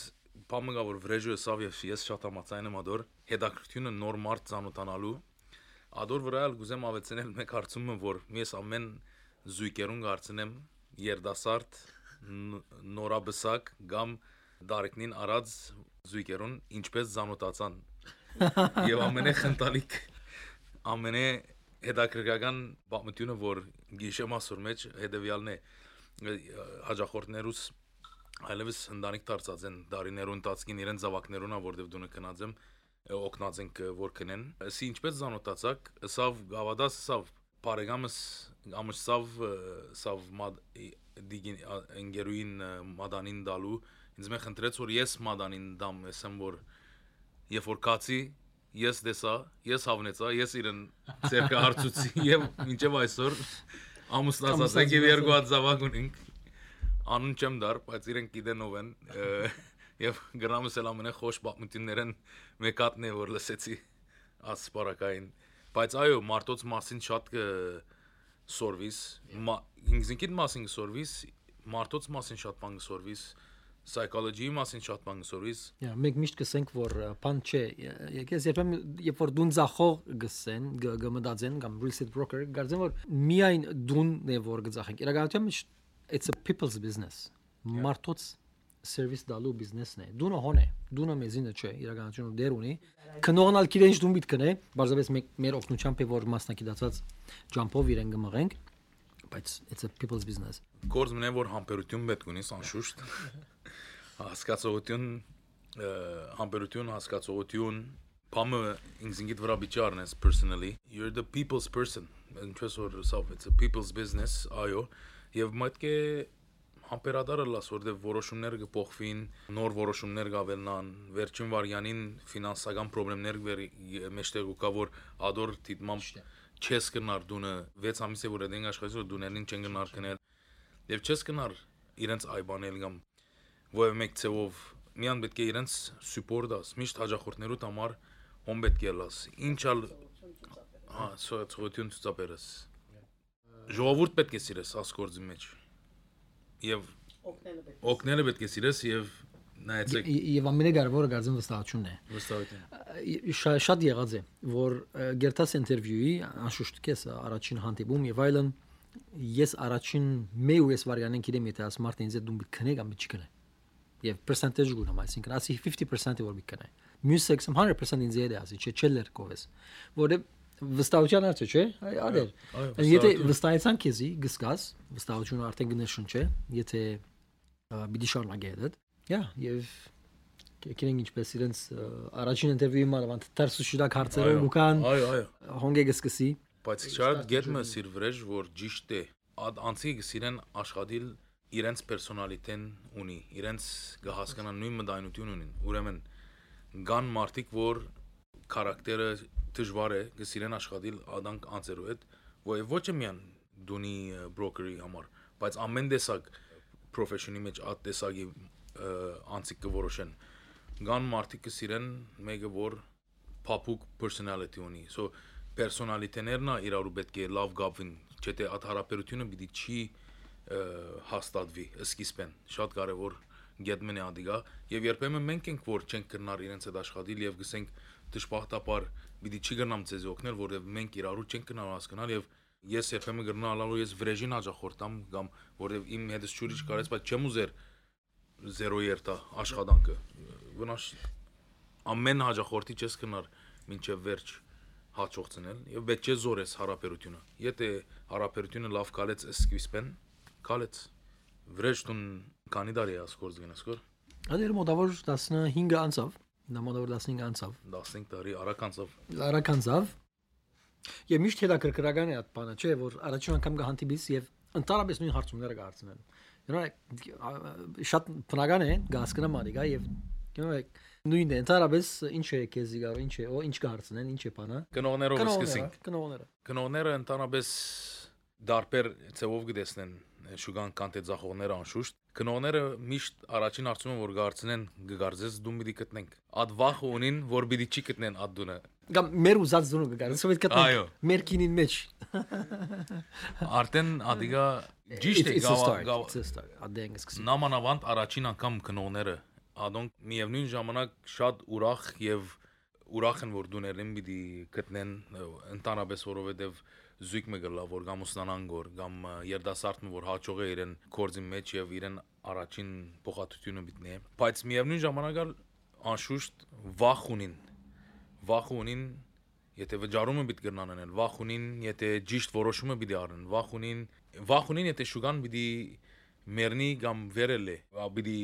բամը որ վրեժը սավ եւ ես շատ համացայն եմ ադոր հետաքրությունը նոր մարդ ծանոթանալու ադոր վրա էլ գուզեմ ավեցնել մեկ հարցումը որ ես ամեն զույգերուն կարծնեմ երդասարտ նորաբսակ կամ դարեկնին արած զույգերուն ինչպես ծանոթացան Եվ ամենե խնդալիք ամենե հետաքրքրական բամությունը որ գիշեմ ասոր մեջ հետեւյալն է հաջախորդներուս այլևս հնդանիկ դարձած են դարիներու ընթացքին իրեն զավակներունա որտեվ դունը քնած եմ օկնած ենք որ կնեն ասի ինչպես զանոթացակ սավ գավադաս սավ բարեկամս ամսավ սավ մադ դիգին ընկերուին մադանին դալու ինձ մե խնդրեց որ ես մադանին դամ ասեմ որ երբ որ կացի ես դեսա ես հավնեցա ես իրեն ցերկա հարցուցի եւ մինչեւ այսօր ամուսնացած եւ երկու հատ զավակ ունենք անուն չեմ դար, բայց իրենք գիտեն ով են եւ գրամս էլ ամենը խոշ պատմություններն մեկատն է որ լսեցի ասպարակային բայց այո մարտոց մասին շատ սորվիս ինքնին մասին սորվիս մարտոց մասին շատ բան սորվիս psychology-ի մասին շատ բան սորվիս։ Yeah, մենք միշտ կսենք որ բան չէ, եկես երբեմն երբ որ դուն ցախող գսեն, գմդածեն կամ real estate broker, գարձեն որ միայն դունն է որ գծախենք։ Իրականությամբ it's a people's business մարդոց սերվիս դալու բիզնեսն է դունը հոն է դունը մեզինը չէ իրականությունը դեր ունի քնողնալ քիրենջ դու միտք կնե բարձրապես մեր օգնությամբ որ մասնակցած ջամփով իրեն գմղենք բայց it's a people's business. Կորձ մնե որ համբերություն պետք ունի անշուշտ հասկացողություն համբերություն հասկացողություն Պամը ինքնիդ վրա վիճարն ես personally. You're the people's person. Ինչպես որ self it's a people's business այո եւ մտք է համբերադարը լաս որտեղ որոշումներ կփոխվին, նոր որոշումներ կավելնան, վերջին վարյանին ֆինանսական խնդիրներ մեջտեղ կա որ ադոր դիտմամ չես կնար դունը 6 ամիս է որ դեն աշխատի որ դուներին չեն գնար կնել եւ չես կնար իրենց այբանել կամ ովը մեկ ծեվով միան պետք է իրենց սուպորտ դաս միշտ հաջախորդներուդ համար հոմ պետք է լաս ինչալ հա սոցիալություն ցուցաբերես ժողովուրդ պետք է սիրես ասկորձի մեջ։ Եվ օգնելը պետք է սիրես եւ նայեցեք եւ ամենակարևորը գարձեմ վստահությունն է վստահություն շատ եղած է որ գերտաս ինտերվյուի անշուշտ կես առաջին հանդիպում եւ այլն ես առաջին մեկ ու ես վարյանեն գիտեմ եթե աս մարտին ինձ դու բիքնե կամ չկնե եւ percentage գունամ այսինքն ասի 50% որ բիքնե մյուսը 100% ինձ է ասի չէ չելեր կովես որը վստահության հարցը չէ ադեր եթե վստահեցան քեզի գսկաս վստահությունը արդեն գնշուն չէ եթե բիդի շարունակե դա yeah եւ կերեն ինչպես իրենց առաջին ինտերվյուի մանավանդ դարսուշիդակ հարցերով լուկան այո այո հոնգե գսկսի բայց շատ գերմը սիր վրեժ որ ճիշտ է անցի գսիրեն աշխատիլ իրենց պերսոնալիտեն ունի իրենց կհասկանան նույն մտայնություն ունին ուրեմն կան մարդիկ որ քարակտերը դժվար է գսիրեն աշխատել ադանք անձերու հետ, որ ոչ միան դունի բրոկերի համար, բայց ամեն տեսակ profession-ի մեջ այդ տեսակի անցիկ կորոշեն։ Գան մարդիկ կսիրեն մեկը որ փափուկ personality ունի։ So personality-ներն իրարու պետք է լավ գապվին, չէ՞ թե այդ հարաբերությունը պիտի չի հաստատվի սկիզբեն։ Շատ կարևոր գետմեն է ադիգա եւ երբեմն մենք ենք որ չենք կրնար իրենց հետ աշխատել եւ գսենք դժբախտաբար պիտի չի գնամ ցեզ օգնել, որովհետև մենք իրարու չենք գնալ հասկանալ եւ ես երբեմն գրնալու ես վրեժին աջախորդամ կամ որովհետև իմ հետս ճուրիչ կարեց, բայց չեմ ուզեր 0 երտա աշխատանքը։ Վնաս ամեն հաջախորդի չես գնար մինչև վերջ հաջողցնել եւ պետք է զորես հարաբերությունը։ Եթե հարաբերությունը լավ կալեց սկիզբեն, կալեց վրեժտուն է ասկորձ գնասկոր։ Ադեր մոտավոր 15 անցավ Նա մոտավոր 15 անցավ։ 15 տարի արագ անցավ։ Արագ անցավ։ Եվ միշտ հետաքրքրական է այդ բանը, չէ, որ առաջին անգամ կհանդիպիս եւ ընդհանրապես նույն հարցումները կհարցնեն։ Նրա շատ բնական է, գասկնա մարիգա եւ գնանք նույնն է, ընդհանրապես ինչ է քեզի գարո, ինչ է, օ ինչ կհարցնեն, ինչ է բանը։ Կնողներով սկսենք։ Կնողները։ Կնողները ընդհանրապես դարբեր ծավով գտեսնեն շուկան կանտե ձախողները անշուշտ քնողները միշտ առաջին արցումը որ գարցնեն գգարձես դու մի դիգտնենք ադ վախ ունին որ մի դիճի գտնեն ադ դունը կամ մեր ուզած դունը գգարձես ով գտնեն մեր քինին մեջ արդեն ադիգա ճիշտ է գավա ադենք սկսի նամանավանդ առաջին անգամ քնողները ադոնք միևնույն ժամանակ շատ ուրախ եւ ուրախ են որ դուներն պիտի գտնեն ընդանաբես որովհետեւ զույգ մը գլա որ կամ ուսնանան գոր կամ երդասարտը որ հաջող է իրեն կորձի մեջ եւ իրեն առաջին փոխհատությունը միտնի բայց միևնույն ժամանակ անշուշտ վախ ունին վախ ունին եթե վճարումը պիտի կրնան անել վախ ունին եթե ճիշտ որոշումը պիտի առնեն վախ ունին վախ ունին եթե շուգան պիտի մերնի կամ վերել է աբիդի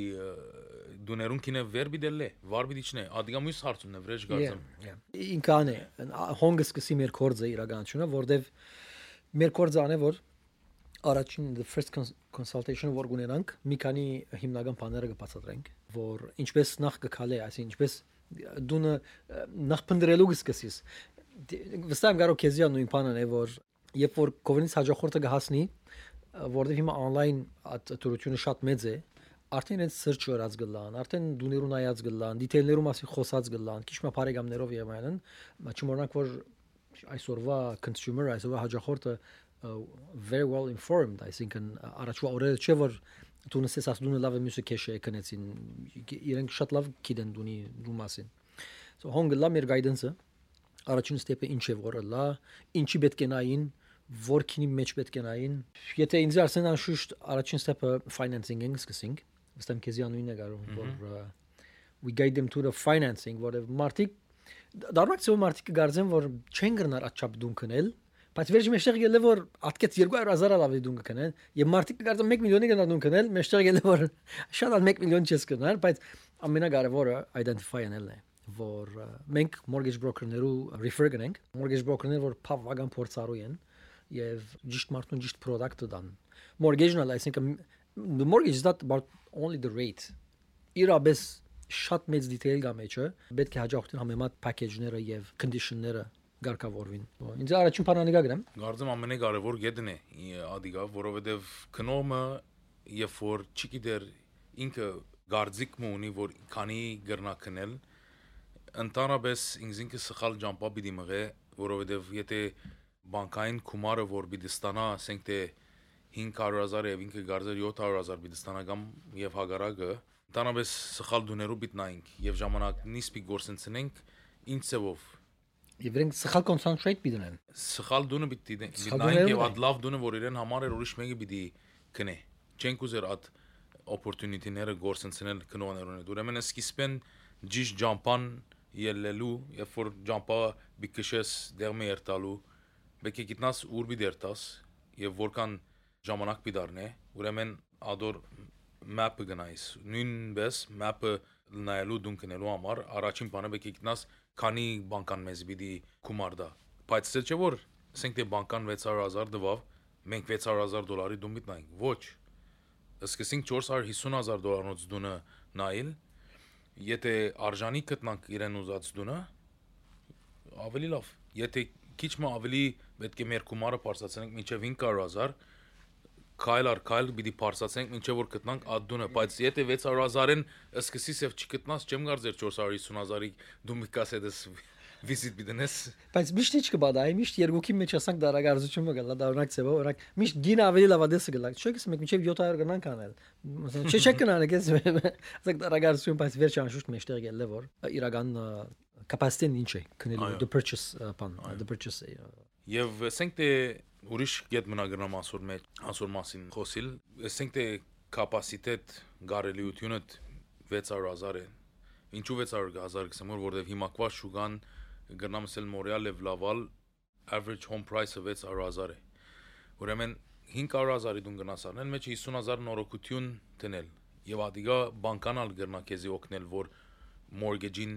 դուներուն կինը վեր բիդել է վար բիդի չնե ադիգա մյուս հարցումն է վրեժ գարձեմ ինքան է հոնգը սկսի մեր կորձը իրականությունը որտեվ մեր կորձը անե որ առաջին the first consultation որ ունենանք մի քանի հիմնական բաները կբացատրենք որ ինչպես նախ կքալե այսինքն ինչպես դունը նախ փնդրելու կսկսես վստահ եմ կարող քեզիա նույն բանն է որ երբ որ կովինից հաջողորդը կհասնի որովհետև հիմա on-line ատորությունը շատ մեծ է արդեն այդ search օրած գլան արդեն դուներու նայած գլան դիթեյլներու մասին խոսած գլան քիչ մա բարեկամներով եւ այլն չմոռանանք որ այսօրվա consumer այսօրվա հաջողորդը very well informed այսինքն առաջվա օրերը չէ որ դու նսես ասում լավ է մյուսը քեշ է կնեցին իրենք շատ լավ գիտեն դունի դու մասին so հոնգը լա մեր guidance-ը առաջին ստեպը ինչ է որը լա ինչի պետք է նային որքինի մեջ պետք է նային եթե ինձ ասեն անշուշտ առաջին ստեպը financing-ին սկսենք վստահ քեզի անունն է գարում որ we guide them to the financing որը մարտիկ դառնացու մարտիկ գարձեն որ չեն գրնար աչափ դուն կնել բայց վերջի մեջտեղ գելը որ ատկեց 200.000 լավի դուն կնեն եւ մարտիկ կարծեմ 1 միլիոնի գնա դուն կնել մեջտեղ գելը որ շատ ալ 1 միլիոն չես կնար բայց ամենակարևորը identify անելն է որ մենք mortgage broker-ներու refer գնենք mortgage broker-ներ որ բավական փորձառու են եւ ճիշտ մարդուն ճիշտ product-ը դան mortgage-ն այսինքն the mortgage is not about only the rate իրաբես շատ մեծ դիթեյլ գա մեջը պետք է հաջողություն համեմատ package-ները եւ condition-ները գարկավորվին։ Ինձ առաջին բանանիկա գրեմ։ Գարձեմ ամենակարևոր գետն է ադիգա, որովհետև քնոմը երբ որ չգիտեր ինքը գարձիկ մունի որ քանի գրնա քնել ընդանրապես ինձ ինքը սխալ ջամպա պիտի մղե, որովհետև եթե բանկային գումարը, որ պիտի ստանա, ասենք թե 500.000 եւ ինքը գարձեր 700.000 պիտի ստանա կամ եւ հագարակը, ընդհանրապես սխալ դուներով պիտնայինք եւ ժամանակնից պի գործընցնենք ինչ ծավով Եվ իրենք սխալ կոնսենտրեյտ պիտի դնեն։ Սխալ դունը պիտի դնեն եւ այդ լավ դունը, որ իրեն համար էր ուրիշ մեկը պիտի կնե։ Չենք ուզեր այդ opportunity-ները գործընցնել կնոներուն։ Ուրեմն սկիզբեն ճիշտ ջամփան ելելու, երբ որ ջամփա բիքշես դերմերտալու երտալու, բեկի գիտնաս ուր բի դերտաս եւ որքան ժամանակ պիտի դառնե, ուրեմն ադոր map-ը գնայս։ Նույնպես map-ը նայելու դուն կնելու համար առաջին բանը բեկի գիտնաս քանի բանկան մեզ պիտի գումարդա բայց դե չէ որ ասենք թե բանկան 600000 դվավ մենք 600000 դոլարի դու միտնայինք ոչ սկսենք 450000 դոլարանոց դունը նայել եթե արժանի գտնանք իրեն ուզած դունը ավելի լավ եթե քիչ մը ավելի պետք է մեր գումարը բարձրացնենք մինչև 500000 քայլ առ քայլ պիտի բարձրացնենք մինչև որ գտնանք ադդունը, բայց եթե 600.000-ին սկսից եւ չգտնաս, չեմ գարձեր 450.000-ի դու մի կասետես վիզիտ բիդնես բայց միշտ ինչ կբադայ միշտ երկուքի մեջ ասանք դարագարձությունը գալա դառնակ ծեվա օրակ միշտ գին ավելի լավ դեսը գլա չէ՞ կս մեկ մինչև 700 գնանք անել չէ՞ չէ կնանք ես ասենք դարագարձություն բայց վերջ անշուշտ մեջտեղ գելը որ իրական capacity-ն ինչ է քնելու the purchase pan the purchase եւ ասենք թե ուրիշ գետ մնագրամ ասոր մեջ ասոր մասին խոսիլ ասենք թե կապասիտետ գարելիությունը 600000 է ինչու 600000 գսեմ որ որովհետեւ հիմա կվա շուգան գրնամսել մորիալ եւ լավալ average home price-ը 600000 է ուրեմն 500000-ի դուն գնաս առնել մեջ 50000 նորոգություն տնել եւ ադիգա բանկանալ գրնա քեզի օգնել որ mortgage-ին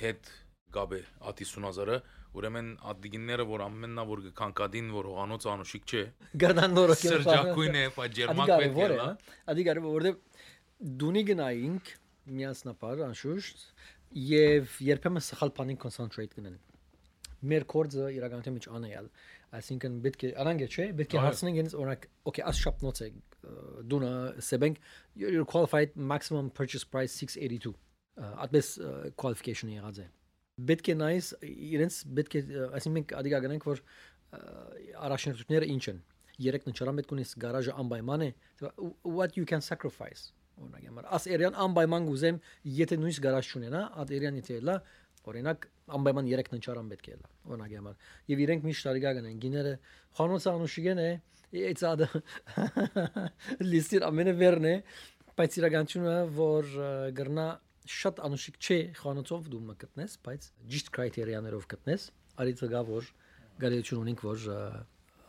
հետ գաբե ատի 50000-ը Ուրեմն ադիգինները, որ ամեննա որ կանկադին, որ հողանոց անուշիկ չէ։ Գարդան նորը սերջակույն է, պաջերմակ պետք է լա։ Ադի կարևոր որտեղ դունի գնայինք միասնապար անշուշտ եւ երբեմն սխալ բանին concentrate կնեն։ Մեր կորձը իրականության մեջ անեալ, այսինքն պետք է արանք չէ, պետք է հարցնենք ինձ օրինակ, okay, as shop notes դունը սեբենք your qualified maximum purchase price 682 atbes qualification եղած է պետք է նայես իրենց պետք է այսինքն մենք ադիգա գնանք որ առաջնորդները ինչ են երեք նչարան պետք ունես գարաժը անպայման է what you can sacrifice օրինակ համար աս էրյան անպայման գուզեմ եթե նույնիսկ գարաժ չունենա ատ էրյան եթե լա օրինակ անպայման երեք նչարան պետք է լա օրինակ համար եւ իրենք միշտ ադիգա գնան գիները խանոց անուշիգեն է it's ad լիստի ամենը վերն է բայց իրականությունը որ գրնա շատ անուշիկ չէ խանութով դու մկտնես, բայց ճիշտ կրիտերիաներով գտնես, արի ծգա որ գալիություն ունենք որ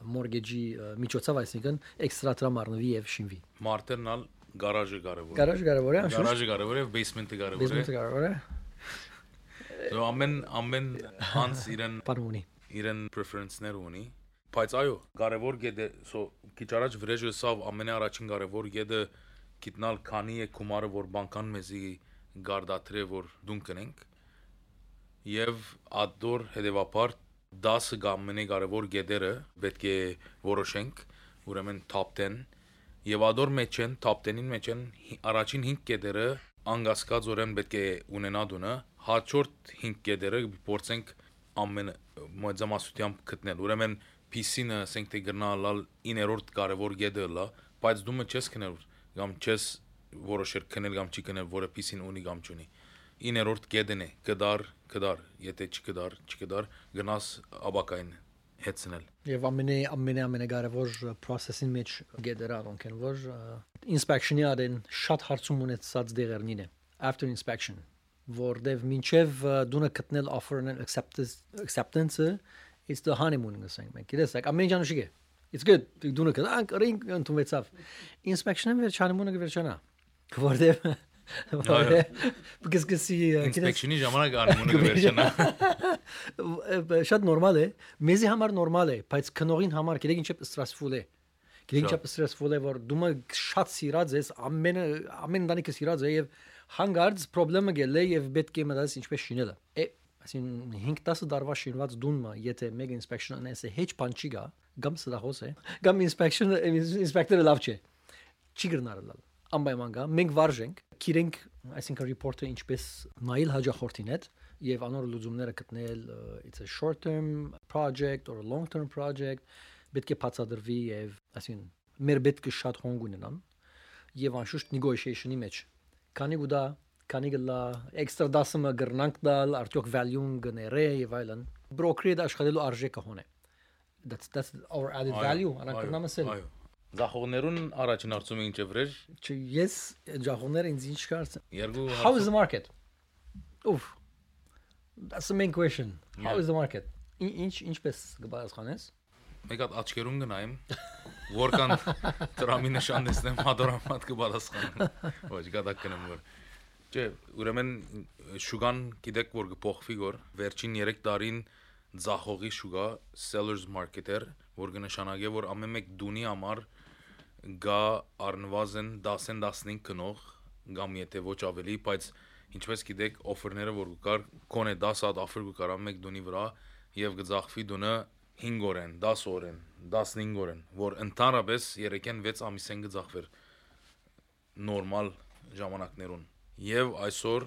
mortgage-ի միջոցով, այսինքն էքստրա տրամարնվի եւ շինվի։ Մարտերն ալ գարաժը կարևոր։ է։ Գարաժը կարևոր է, անշուշտ։ Գարաժը կարևոր է, basement-ը կարևոր է։ Բիզնեսը կարևոր է։ Դու ամեն ամեն հանց իրեն Բան ունի։ իրեն preference-ներ ունի։ Բայց այո, կարևոր գեդը, so քիչ առաջ վրեժը սավ ամենաառաջին կարևոր գեդը գիտնալ քանի է գումարը որ բանկան մեզի գարդատրե որ դուն կնենք եւ ադոր հետեւաբար 10 կամ մենե կարևոր գեդերը պետք է որոշենք ուրեմն top 10 եւ ադոր մեջ են top 10-ին մեջ են առաջին 5 գեդերը անգասկածորեն պետք է ունենա դունը հաջորդ 5 գեդերը փորձենք ամեն մոդզամասությամբ գտնել ուրեմն PC-ը ասենք թե գնալալ 9-րդ կարևոր գեդը լա բայց դու մը չես քնել կամ չես որոշեր քնել կամ չի քնել որը PC-ն ունի կամ չունի 9-րդ գեդն է կդար կդար եթե չկդար չկդար գնաս աբակային հետցնել Եվ ամենե ամենե ամենակարևոր process-ին մեջ գեդերը անոնք են, որ inspection-ի արեն շատ հարցում ունեցած դեղերնին է after inspection որտեվ մինչև դունը գտնել offer-ն acceptance acceptance is the honeymoon ասենք մենք գիտես like ամեն ինչ շիգե it's good դունը կդանք ռինգ ընդունվեցավ inspection-ը վերջ honeymoon-ը վերջանա որտեվ because գիտես inspection-ի ժամանակ անունը վերջանա շատ նորմալ է մեզի համար նորմալ է բայց քնողին համար գիտեք ինչ է ստրեսֆուլ է գիտեք ինչ է ստրեսֆուլ է որ դու շատ սիրած ես ամեն ամեն դանիքը սիրած է եւ հանգարց խնդրեմը գել է եւ պետք է մտածես ինչպես շինելը է ասին 5-10 դարվա շինված դունմա եթե մեգ inspection անես հեչ բան չի գա գամ սրախոս է գամ inspection inspector-ը լավ չէ չի գրնարել անպայման գա մենք վարժենք քիրենք այսինքն report-ը ինչպես նայել հաջախորդին հետ եւ անոր լուծումները գտնել it's a short term project or a long term project պետք է բացադրվի եւ այսինքն մեր պետք է շատ հոնգ ունենան եւ անշուշտ negotiation-ի մեջ քանի գուտա քանի գլա էքստրա դասը գրնանք դալ արդյոք value-ն գները եւ այլն broker-ի աշխատելու արժեքը հոն է that's that's our added value անակնամասել այո Զախողներուն առաջին հարցում ինչ է վրեժ Չէ, ես ջախոներ ինձ ինչ կարծ երկու How is the market? Oof. That's the main question. How is the market? Ինչ ինչպես կբարձրանես։ մեկ հատ աչքերուն գնայım որքան դրամի նշան դեսնեմ հադորամատ կպատասխանեմ ոչ գադակ կնեմ որ չէ ուրեմն շուգան գիտեք որ կփոխվի որ վերջին 3 տարին զախողի շուգա sellers market-էր որ կնշանակե որ ամեն մեկ դունի համար գա առնվազն 10-15 կնող կամ եթե ոչ ավելի բայց ինչպես գիտեք օֆերները որ կար կոնե 10 հատ offer կար ամեն մեկ դունի վրա եւ գծախվի դունը 5 օրեն, 10 օրեն, 15 օրեն, որ ընդհանրապես 3-ին 6 ամիսեն գծախվեր նորմալ ժամանակներուն։ Եվ այսօր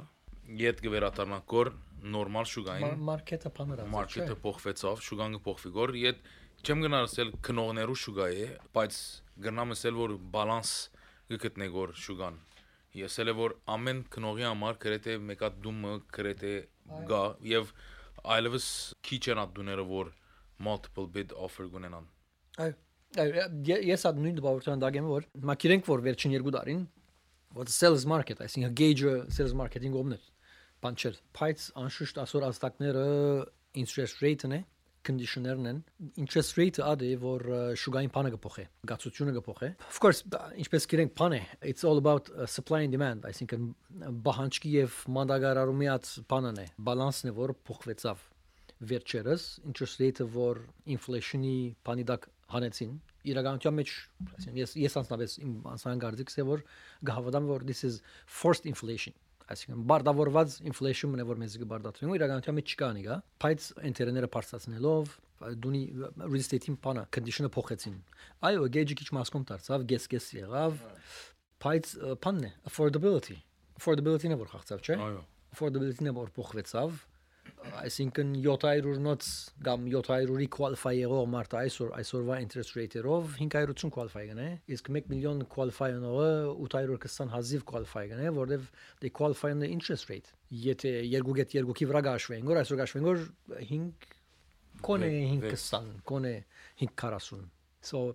իդ կվերաթարնակոր նորմալ շուգային Մարքեթը բաները։ մարքեթը փոխվեցավ, շուգան կփոխվի գոր իդ չեմ գնացել քնողներու շուգա է, բայց գնամ ասել որ բալանս կգտնե գոր շուգան։ Ես էլ որ ամեն քնողի համար գրեթե մեկա դումը գրեթե գա եւ այլևս քիչ են ադուները որ multiple bid offer գունենան։ Այո։ Ես այդ նույն դպավորության դագեմ որ մակիրենք որ վերջին երկու տարին what sales market, այսինքն gauge sales marketing ովն է։ Բան չէ։ Բայց անշուշտ այսօր աստակները interest rate-ն է conditioner-ն են interest rate-ը ադե որ շուգային բանը կփոխի գացությունը կփոխի of course ինչպես գիտենք բանը it's all about supply and demand այսինքն բահանջքի եւ մանդագարարումի այդ բանն է բալանսն է որ փոխվեցավ վերջերս interest rate-ը որ inflation-ի բանի դակ հանեցին իրականության մեջ ես ես անձնապես իմ անձնական կարծիքս է որ գահավատամ որ this is forced inflation այսինքն բարդավորված inflation-ն է որ մեզ կբարդացնի ու իրականության մեջ չկա նիգա բայց ինտերները բարձրացնելով դունի real estate-ին բանը condition-ը փոխեցին այո գեջի քիչ մասկոմ դարձավ գես-գես եղավ բայց բանն է affordability affordability-ն է որ խախտավ չէ Այո։ affordability-ն է որ փոխվեցավ այսինքն 700-նոց կամ 700-ի qualify եղող մարդը այսօր այսօրվա interest rate-երով 580 qualify գնե իսկ 1 միլիոն qualify անողը 820 հազիվ qualify գնե որովհետև they qualify on the interest rate եթե 2.2-ի վրա գաշվեն որ այսօր գաշվեն որ 5 կոնե Վե- 520 կոնե 540 so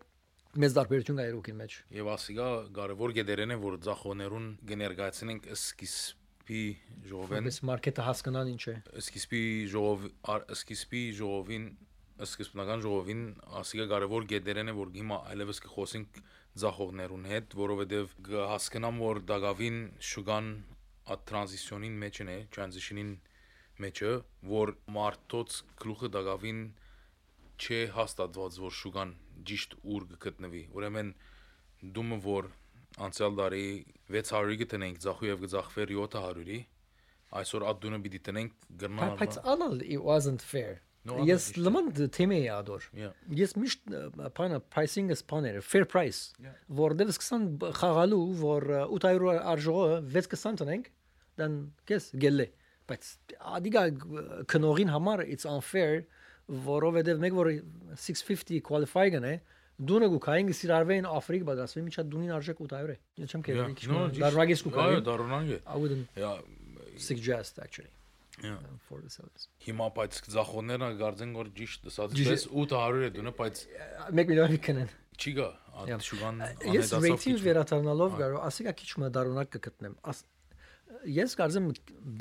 մեծ դարբերություն կա երկուքին մեջ Եվ ասիգա կարևոր գեդերեն է որ ցախոներուն կներկայացնենք սկիզբի ժողովեն որպես մարքեթը հասկանան ինչ է սկիզբի ժողով սկիզբի ժողովին սկզբնական ժողովին ասիկա կարևոր գեդերեն է որ հիմա այլևս կխոսենք ձախողներուն հետ, որովհետև հասկանամ որ դակավին շուգան at transition-ին մեջն է, transition-ին մեջը, որ մարդոց գլուխը դակավին չէ հաստատված որ շուգան ճիշտ ուր կգտնվի։ Ուրեմն դումը որ անցյալ տարի 600-ի գտնենք ձախու եւ գծախվեր 700-ի, այսօր ադունը պիտի տնենք գրնալ։ Բայց անալ it wasn't fair։ Ես լման թեմի ադոր։. Ես միշտ բանը pricing-ը սպաներ, fair price։ Որտեվ սկսան խաղալու, որ 800 արժողը 620 տնենք, դան կես գելե։ Բայց ադիգա քնողին համար it's unfair, որովհետև մեկ որ 650 qualify գնե, դունը գուքային սիրարվեին աֆրիկ բադասվի միջա դունին արժեք 800 է ես չեմ քեզ քիչ դարվագես գուքային այո դարոնան է i wouldn't yeah suggest actually um, for the service։ Հիմա բայց գծախորները գարձեն որ ճիշտ դասածպես 800 է դունը, բայց 1 միլիոն կնեն։ Չի գա, աշուգան անեդասով։ Ես ռեյտինգ վերաթարնալով գարո, ասիկա քիչ մը դարունակ կգտնեմ։ Ես կարծեմ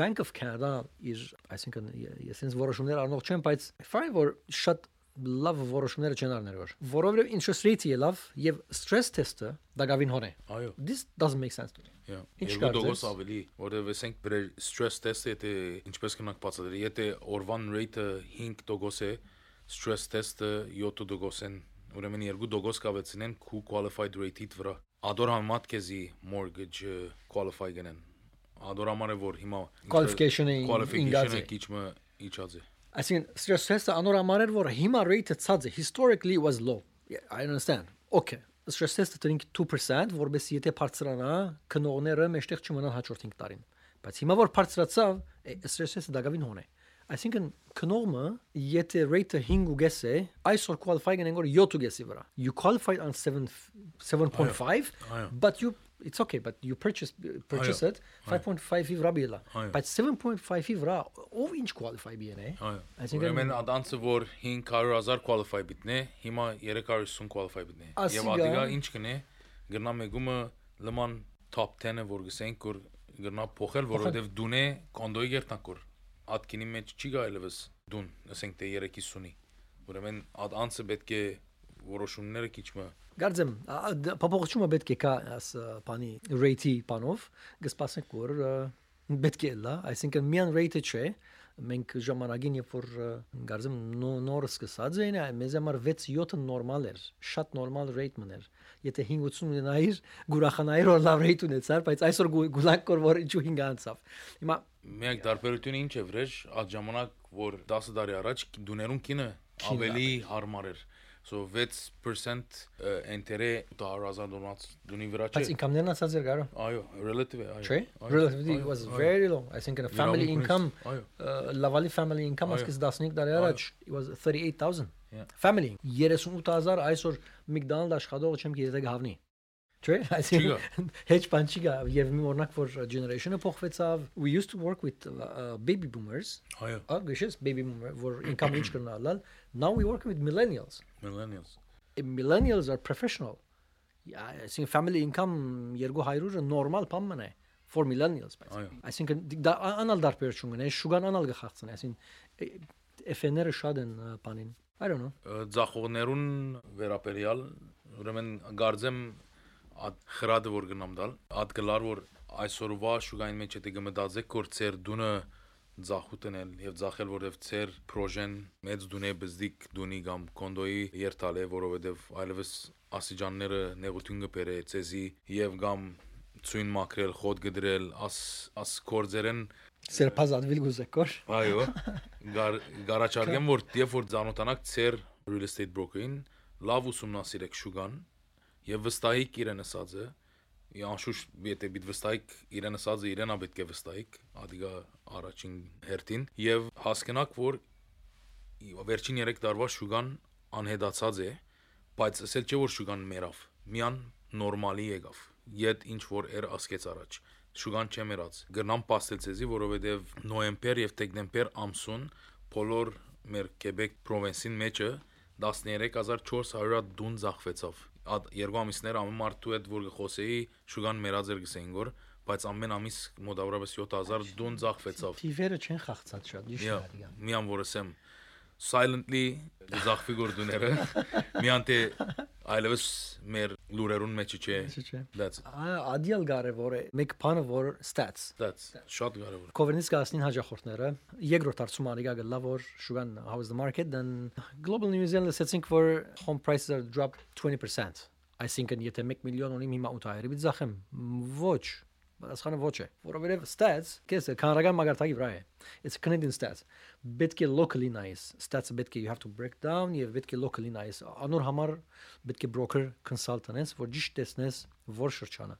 Bank of Canada իր, այսինքն ես ինձ որոշումներ առնող չեմ, բայց ֆայն որ շատ լավ որոշումներ չեն առնել որ որովհետև interest rate-ը լավ եւ stress test-ը դակավին հոն է։ Այո։ This doesn't make sense to me։ Յա, Ինչ կարծես։ ավելի, որովհետև ասենք բրե stress test-ը եթե ինչպես կնանք բացատրել, եթե օրվան rate-ը 5 դոգոս է, stress test-ը 7 դոգոս են, ուրեմն երկու դոգոս կավեցնեն քու qualified rate-ից վրա։ Ադոր համատ քեզի mortgage qualify գնեն։ Ադոր համար է որ հիմա Qualification-ը qualification-ը ինգած է։ քիչ մը իջած է։ Այսինքն stress test-ը անորամար էր որ հիմա rate-ը ցած է historically was low. Yeah, I understand. Okay stress test-ը տրինք 2% որովհետեւ եթե բարձրանա քնողները մեջտեղ չմնան հաջորդ 5 տարին բայց հիմա որ բարձրացավ է, stress test-ը դակավին հոն է այսինքն քնողը եթե rate-ը 5 ուգես է այսօր qualify գնեն որ 7 ուգեսի վրա you qualified on 7 7.5 այո։ but you it's okay but you purchase purchase Այո, it 5.5-ի վրա բիլա բայց 7.5-ի վրա ով ինչ qualify բիենե Այո։ Այսինքն- Ուրեմն adansı որ 500.000 qualify բիտնե, հիմա 350 qualify բիտնե։ Ասիգա- ադիգա ինչ կնե, գրնա մեգումը լման top 10-ը որ գսենք որ գրնա փոխել, որովհետև դունե կոնդոյի երթնակոր։ Ատկինի մեջ չի գա այլևս դուն, ասենք թե 350-ի։ Ուրեմն adansı պետք է որոշումները քիչ մը Գարձեմ, փոփոխությունը պետք է կա աս բանի rate-ի բանով, գսպասենք որ պետք է լա, այսինքն միան rate-ը չէ, մենք ժամանակին երբ որ գարձեմ նո- նոր սկսած էին, մեզ համար 6-7-ը նորմալ էր, շատ նորմալ rate մներ։ Եթե 580 ունենայիր, գուրախանայիր որ լավ rate ունեցար, բայց այսօր գու- գուլակ կոր որ ինչու 5 անցավ։ Հիմա Միակ դարբերությունը ինչ է վրեժ, այդ ժամանակ որ 10 տարի առաջ դուներուն կինը ավելի հարմար էր։ So 6% ընտերը 800000 դոնաց դունի վրա բայց չէ։ ինքամներն ասած էր գարո։ Այո, relative այո։ Չէ, relatively was very low. I think in a family income, լավալի family income Այո։ ասկես 15 տարի առաջ it was 38000 Yeah. family 38000 այսօր McDonald աշխատողը չեմ գիտե գավնի Չէ, այսինքն հեչ բան չի գա եւ մի օրինակ որ generation-ը փոխվեցավ we used to work with uh, baby boomers Այո, ագիշես baby boomer որ income ինչ կնալալ now we work with millennials. Millennials։ millennials are professional. Yeah i think family income 200-ը normal բան է for millennials բայց այսինքն դա ա- անալ դարբերություն ունի շուգան անալ գխացն այսին FN-երը շատ են բանին I don't know Ձախողներուն վերապերյալ, ուրեմն գարձեմ այդ խրադը որ գնամ դալ, այդ գլար որ այսօրվա շուգային մեջ եթե գմտածեք որ ծեր դունը ձախուտնել եւ ձախել որովհետեւ ծեր պրոժեն մեծ դունե բզդիկ դունի կամ կոնդոյի երթալ է որովհետեւ այլևս ասիջանները նեղություն կբերե ծեզի եւ կամ ցույն մակրել խոտ գդրել աս աս կորձերեն սերփազատվիլ գուզեկոր Այո։ Գար գարաչարգեմ որ երբ որ ցանոթանաք ծեր real estate broker-ին, լավ ուսումնասիրեք շուգան եւ վստահիկ իրեն ասածը։ Անշուշտ եթե բիտ վստահիկ իրեն ասածը իրենա պետք է վստահիկ, ադիգա առաջին հերթին եւ հասկանաք որ վերջին 3 տարվա շուգան անհետացած է, բայց ասել չէ որ շուգան մեռավ։ Միան նորմալի եկավ։ Իդ ինչ որ էր ասկեց առաջ շուգան չեմերած գրնամ պաստելցեզի որովհետև նոեմբեր եւ դեկտեմբեր ամսուն բոլոր մեր Quebec province-ին մեջը 13400 դուն զախվեցավ երկու ամիսներ ամեն մարդու հետ որ գխոսեի շուգան մերած էր գսեին որ բայց ամեն ամիս մոտավորապես 7000 դուն զախվեցավ թիվերը չեն խախծած շատ Յա, իշտարիա միան որ ասեմ silently զախվի գորդուները միանտե այլևս մեր լուրերուն մեջ չէ that's Ադիալ կարևոր է մեկ բանը որ stats that's շատ կարևոր Կովերնից կասնին հաջախորդները երկրորդ հարցում անի գա լավ որ շուգան how is the market? Then global news and let's for home prices are dropped 20% I think and եթե 1 միլիոն ունի հիմա 800 բիտ զախեմ ոչ Պատասխանը ոչ է, որովհետև stats կեսը քանրական մագարտակի վրա է։ It's Canadian stats։ Պետք է locally nice, stats պետք է you have to break down եւ պետք է locally nice։ Անոր համար պետք է broker consultant-ես, որ ճիշտ տեսնես որ շրջանը։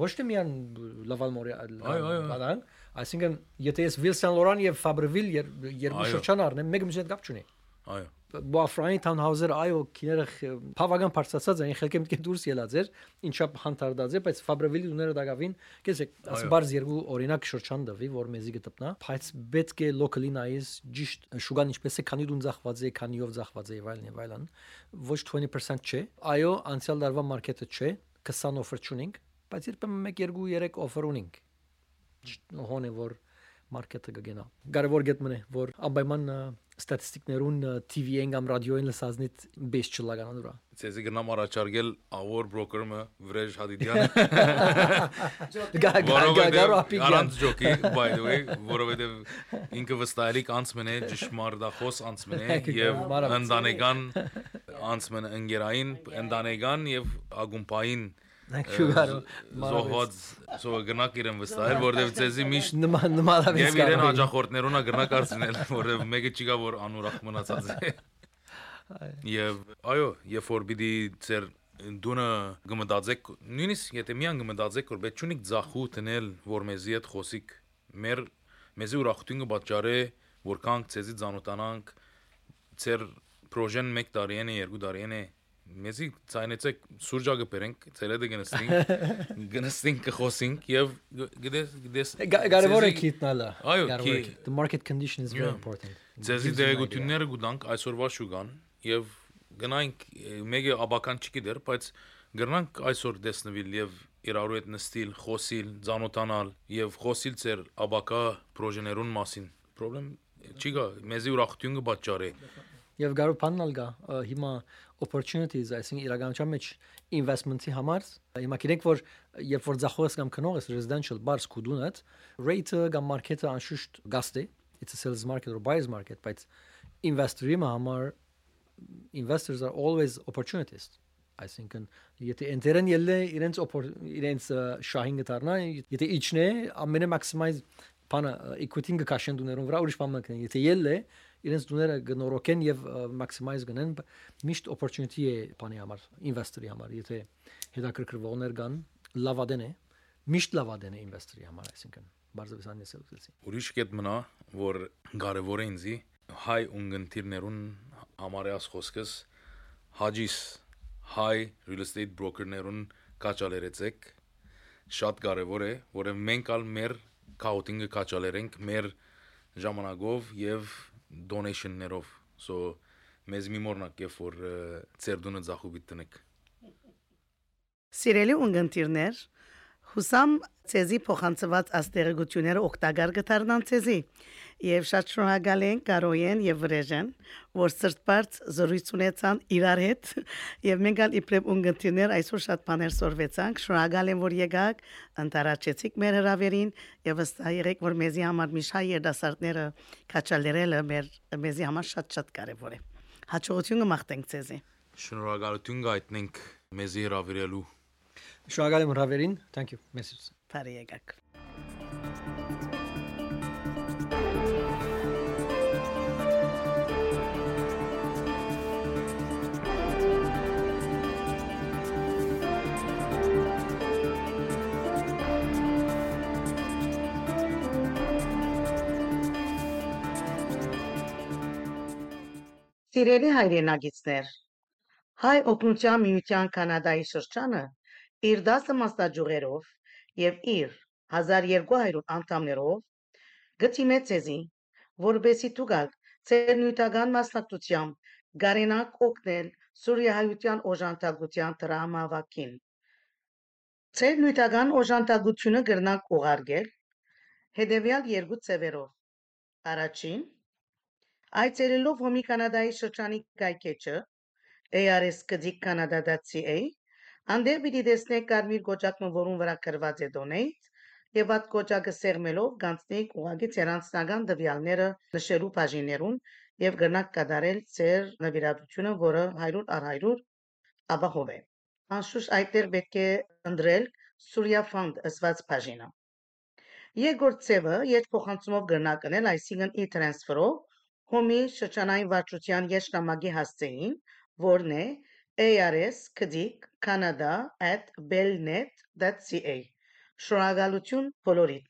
Ոչ թե միան լավալ մորի բանան, այսինքն եթե ես Wilson Laurent եւ Fabreville երկու շրջան առնեմ, մեկը հետ կապ չունի։ այո Բոֆրային Townhouser այո քիները բավական բարձրացած են խելքը մտքի դուրս ելած էր ինչա հանդարտած է բայց Fabreville ուները դակավին կեսեք Այո։ ասբար երկու օրինակ շրջան դվի որ մեզի գտնա բայց պետք է nice ճիշտ շուգան ինչպես է քանի դուն զախված է քանիով զախված է եւ այլն եւ այլն ոչ 20% չէ այո անցյալ դարվա մարքեթը չէ 20 offer չունենք բայց երբեմն 1 2 3 offer ունենք հոնե որ մարքեթը կգնա կարևոր գետնը որ անպայման ստատիստիկներուն TV-ին կամ ռադիոյին լսածնիտ բես չլագանան դուրա Ցեզի գնամ առաջարկել our broker-ը Վրեժ Հադիդյանը գա գա գա գա ապիկ առանց ջոկի by the way որովհետև ինքը վստահելի անցմն է ճշմարտախոս անցմն է եւ ընտանեկան անցմն ընկերային ընտանեկան եւ ագումպային քյուգարո զոհված սո գնակ իրեն վստահել որովհետև ցեզի միշտ նման նման Եվ իրեն հաջախորդներունա գրնա կարծինել, որը մեկը չի գա որ անուրախ մնացած է։ Եվ այո, երբ որ պիտի ծեր դունը գմդածեք, նույնիսկ եթե միան գմդածեք, որ պետք չունիք ձախու տնել, որ մեզի հետ խոսիկ, մեր մեզի ուրախություն կբաճարե, որքան ցեզի ծանոթանանք, ծեր պրոժեն 1 տարին է, 2 տարին է, մեզի ցայնեցեք սուրճակը բերենք, ցերեդը գնստինք, գնստինք կխոսինք եւ գտես գտես կարևոր է քիտնալը Այո, the market condition is very important. Ձեզի դերեկությունները գուտանք այսօրվա շուգան եւ գնանք մեկը աբական չգիտեր, բայց գնանք այսօր դեսնվիլ եւ իրարու հետ նստիլ, խոսիլ, ճանոթանալ եւ խոսիլ ծեր աբակա պրոժեներուն մասին։ Պրոբլեմ չի գա, մեզի ուրախություն կբաճարի։ Եվ գարու բանալ գա հիմա opportunities այսինքն իրականության մեջ investment-ի համար հիմա գիտենք որ երբ որ ձախողես կամ քնող ես residential bars կուդունդ rate-ը կամ market-ը անշուշտ գաստ է it's a sales market or buyers market բայց investor-ի համար investors are always opportunists այսինքն եթե ընտերեն ելնե իրենց իրենց շահին գտարնա եթե իջնե ամենը մաքսիմայզ բանը equity-ին կքաշեն դուներուն վրա ուրիշ բան մեկն եթե ելնե իրենց դուները գնորոքեն եւ մաքսիմայզ գնեն միշտ opportunity է բանի համար investor-ի համար եթե հետաքրքրվողներ կան լավադեն է միշտ լավադեն է investor-ի համար այսինքն բարձրապես անեսել ուզեցի Ուրիշ կետ մնա, որ կարևոր է ինձի հայ ունգընտիրներուն համարյաս խոսքս հաջիս հայ real estate broker-ներուն կաճալերեցեք շատ կարևոր է, որը մենք ալ մեր քաուտինգը կաճալերենք մեր ժամանակով եւ donation-ներով so մեզ մի մորնակ երբ որ ը, ծեր դունը ցախուբիտ տնեք Սիրելի ունգընտիրներ, հուսամ ցեզի փոխանցված աստեղեցությունները օգտակար կդառնան ցեզի եւ շատ շնորհակալ ենք Կարոյեն եւ Վրեժեն, որ սրտպարծ զրույց ունեցան իրար հետ եւ մենք ալ իբրև ունգընտիրներ այսօր շատ բաներ սորվեցանք։ Շնորհակալ եմ, որ եկաք, ընտարաճեցիք մեր հրավերին եւ վստահ եղեք, որ մեզի համար միշտ երդասարտները քաչալերելը մեր մեզի համար շատ-շատ կարեւոր է։ Հաջողություն կմաղթենք ցեզի։ շնորհակալություն գայտնենք մեզի հravirելու շնորհակալ եմ հրավերին thank you message Բարի եկաք։ Սիրելի հայրենագիտներ, հայ օգնության միության կանադայի շրջանը իր 10 մասնաճյուղերով եւ իր 1200 անդամներով գտիմե ցեզի, որբեսի դուգալ ցեր նյութական մասնակցությամբ գարենակ օգնել Սուրիայության օժանդակության դրամավակին։ Ցեր նյութական օժանդակությունը կրնակ ուղարկել հետևյալ երկու ծևերով։ Առաջին Այցելելով Հոմի Կանադայի շրջանի կայքեջը ars.canada.ca անդեր պիտի տեսնեք կարմիր կոճակը, որում վրա գրված է donate եւ այդ կոճակը սեղմելով կանցնեք ուղագի ցերանցնական դվյալները նշելու բաժիներուն եւ կրնակ կատարել ծեր նվիրատությունը, որը 100 առ 100 ապահով է։ Անշուշտ այդտեղ պետք է ընտրել Surya Fund ըսված բաժինը։ Երկրորդ ծևը երբ փոխանցումով կրնակնել, այսինքն e-transfer-ով հոմի շրջանային վարչության եշնամակի հասցեին, որն է ars.canada@belnet.ca Շնորհակալություն բոլորիդ